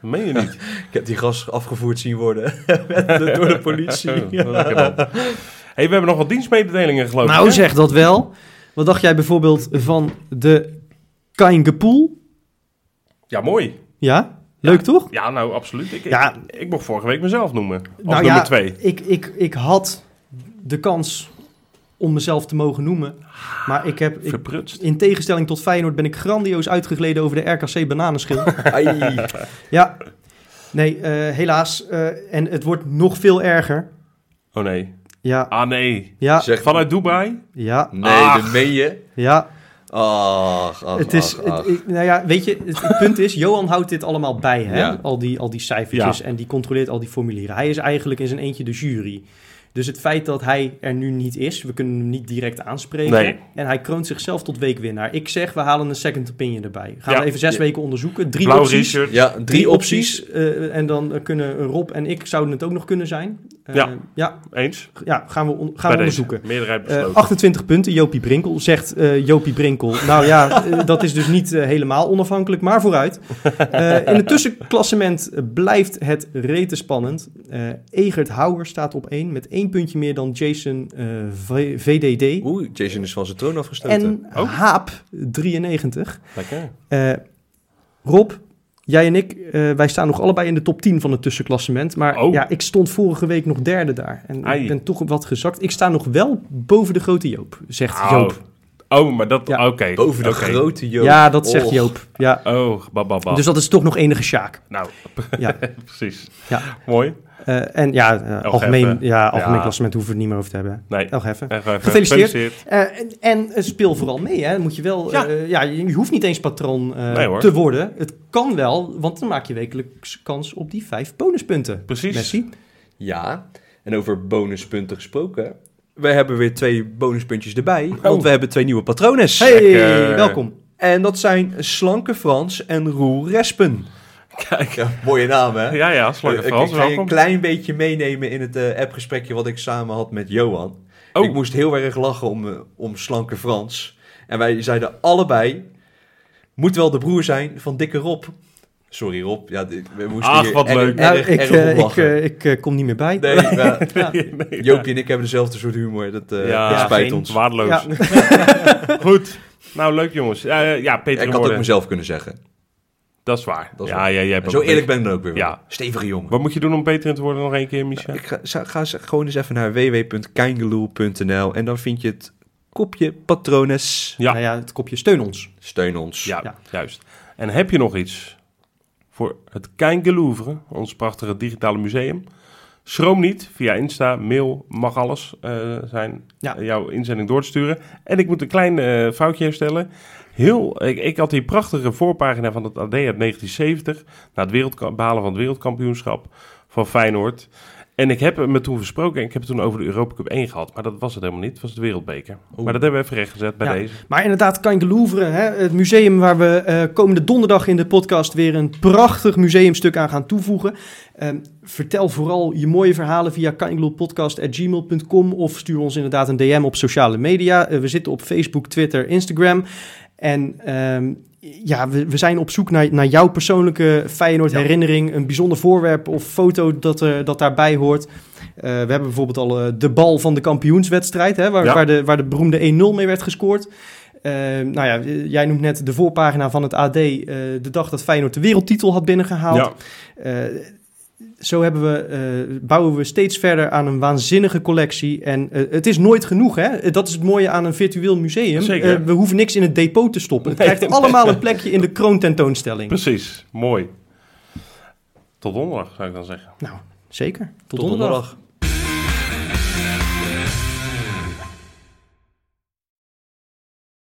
de- meen je niet. [LAUGHS] ik heb die gast afgevoerd zien worden [LAUGHS] door de politie. Dan. hey, we hebben nog wat dienstmededelingen geloof ik. Nou hè? zeg dat wel. Wat dacht jij bijvoorbeeld van de Kaingepoel? Ja, mooi. Ja? Leuk toch? Ja, nou, absoluut. Ik, Ja. ik, ik mocht vorige week mezelf noemen. Als Nou nummer ja, twee. Ik, ik, ik had de kans om mezelf te mogen noemen. Maar ik heb, ik, Verprutst. in tegenstelling tot Feyenoord, ben ik grandioos uitgegleden over de RKC bananenschil. [LAUGHS] Ai. ja, nee, eh, helaas. eh, en het wordt nog veel erger. Oh nee. Ja, Ah nee. ja, Zeg, Vanuit Dubai? ja, nee, Ach. dat meen je? ja. Ach, ach, Het is, ach, ach. het- ik- nou ja, weet je, het, het punt is, Johan houdt dit allemaal bij, hè? Ja. Al, die, al die cijfertjes Ja. en die controleert al die formulieren. Hij is eigenlijk in zijn eentje de jury. Dus het feit dat hij er nu niet is, we kunnen hem niet direct aanspreken. Nee. En hij kroont zichzelf tot weekwinnaar. Ik zeg, we halen een second opinion erbij. Gaan Ja. we even zes Ja. weken onderzoeken. Drie Blauw opties. Richard. ja, drie, Drie opties. opties. eh, en dan kunnen Rob en ik zouden het ook nog kunnen zijn. Eh, Ja. ja, Eens? ja, gaan we, on- gaan we onderzoeken. Meerderheid Eh, besloten. 28 punten, Jopie Brinkel. Zegt eh, Jopie Brinkel. Nou ja, dat is dus niet helemaal onafhankelijk, maar vooruit. Eh, in het tussenklassement blijft het rete spannend. Eh, Egert Houwer staat op 1 met één puntje meer dan Jason eh, V- VDD. Oeh, Jason is van zijn troon afgestoten. En Oh. Haap 93. Lekker. Eh, Rob, jij en ik, eh, wij staan nog allebei in de top 10 van het tussenklassement. Maar Oh. ja, ik stond vorige week nog derde daar. En Ai. ik ben toch wat gezakt. Ik sta nog wel boven de grote Joop, zegt Oh. Joop. Oh, maar dat... Ja. Oké. Boven de Oké. grote Joop. Ja, dat zegt. Joop. Ja. Oh, bababa. Dus dat is toch nog enige sjaak. Nou, Ja. [LAUGHS] precies. Ja. Mooi. Eh, en ja, eh, algemeen, ja, algemeen Ja. klassement hoeven we het niet meer over te hebben. Nee. Gefeliciteerd. Eh, en, en speel vooral mee, hè. Moet je wel... Ja. Ja. ja, je hoeft niet eens patroon eh, Nee, hoor. te worden. Het kan wel, want dan maak je wekelijks kans op die vijf bonuspunten. Precies. Messi. Ja, en over bonuspunten gesproken. We hebben weer twee bonuspuntjes erbij, Oh. want we hebben twee nieuwe patrones. Hey, Lekker. welkom. En dat zijn Slanke Frans en Roel Respen. Kijk. Ja, mooie naam hè? Ja, ja, Slanke Eh, ik- Frans, ik ga je een klein beetje meenemen in het eh, appgesprekje wat ik samen had met Johan. Oh. Ik moest heel erg lachen om, eh, om Slanke Frans. En wij zeiden allebei, moet wel de broer zijn van Dikke Rob. Sorry Rob, ja, we moesten Ach, hier wat erg, leuk. Nou, erg, ik, eh, ik, eh, eh, kom niet meer bij. nee, [LAUGHS] ja, Ja. [LAUGHS] Nee, Joopje en ik hebben dezelfde soort humor, dat eh, Ja, dat spijt geen ons. Waardeloos. Ja. [LAUGHS] Goed. Nou, leuk jongens. Eh, ja, Peter Ik had het ook mezelf kunnen zeggen. Dat is waar. Dat is ja, waar. ja, jij hebt Zo eerlijk ben ik dan ook weer. Ja. Stevige jongen. Wat moet je doen om Peter te worden nog één keer, Micha? Ik ga, ga ze- gewoon eens even naar www.keingeloel.nl en dan vind je het kopje patrones. Ja. Nou ja, het kopje steun ons. Steun ons. Ja, Ja. juist. En heb je nog iets voor het Kein Louvre, ons prachtige digitale museum? Schroom niet, via Insta, mail, mag alles eh, zijn, Ja. eh, jouw inzending door te sturen. En ik moet een klein eh, foutje herstellen. Heel, ik, ik had die prachtige voorpagina van het AD uit 1970, na het behalen van het wereldkampioenschap van Feyenoord. En ik heb me toen versproken en ik heb het toen over de Europa Cup 1 gehad. Maar dat was het helemaal niet, het was de wereldbeker. Maar dat hebben we even rechtgezet bij Ja. deze. Maar inderdaad, Kan Louvre, hè, het museum waar we eh, komende donderdag in de podcast weer een prachtig museumstuk aan gaan toevoegen. Ehm, vertel vooral je mooie verhalen via kangeloelpodcast.gmail.com of stuur ons inderdaad een DM op sociale media. Eh, we zitten op Facebook, Twitter, Instagram. En ehm, ja, we, we zijn op zoek naar, naar jouw persoonlijke Feyenoord herinnering, een bijzonder voorwerp of foto dat, er dat daarbij hoort. Eh, we hebben bijvoorbeeld al eh, de bal van de kampioenswedstrijd, hè, waar, Ja. waar, de, waar de beroemde 1-0 mee werd gescoord. Eh, nou ja, eh, jij noemt net de voorpagina van het AD, eh, de dag dat Feyenoord de wereldtitel had binnengehaald. Ja, Eh, zo hebben we, eh, bouwen we steeds verder aan een waanzinnige collectie. En eh, het is nooit genoeg, hè? Dat is het mooie aan een virtueel museum. Zeker. Eh, we hoeven niks in het depot te stoppen. Het Nee, krijgt allemaal een plekje in de kroontentoonstelling. precies. Mooi. Tot donderdag, zou ik dan zeggen. Nou, zeker. Tot, Tot donderdag. donderdag.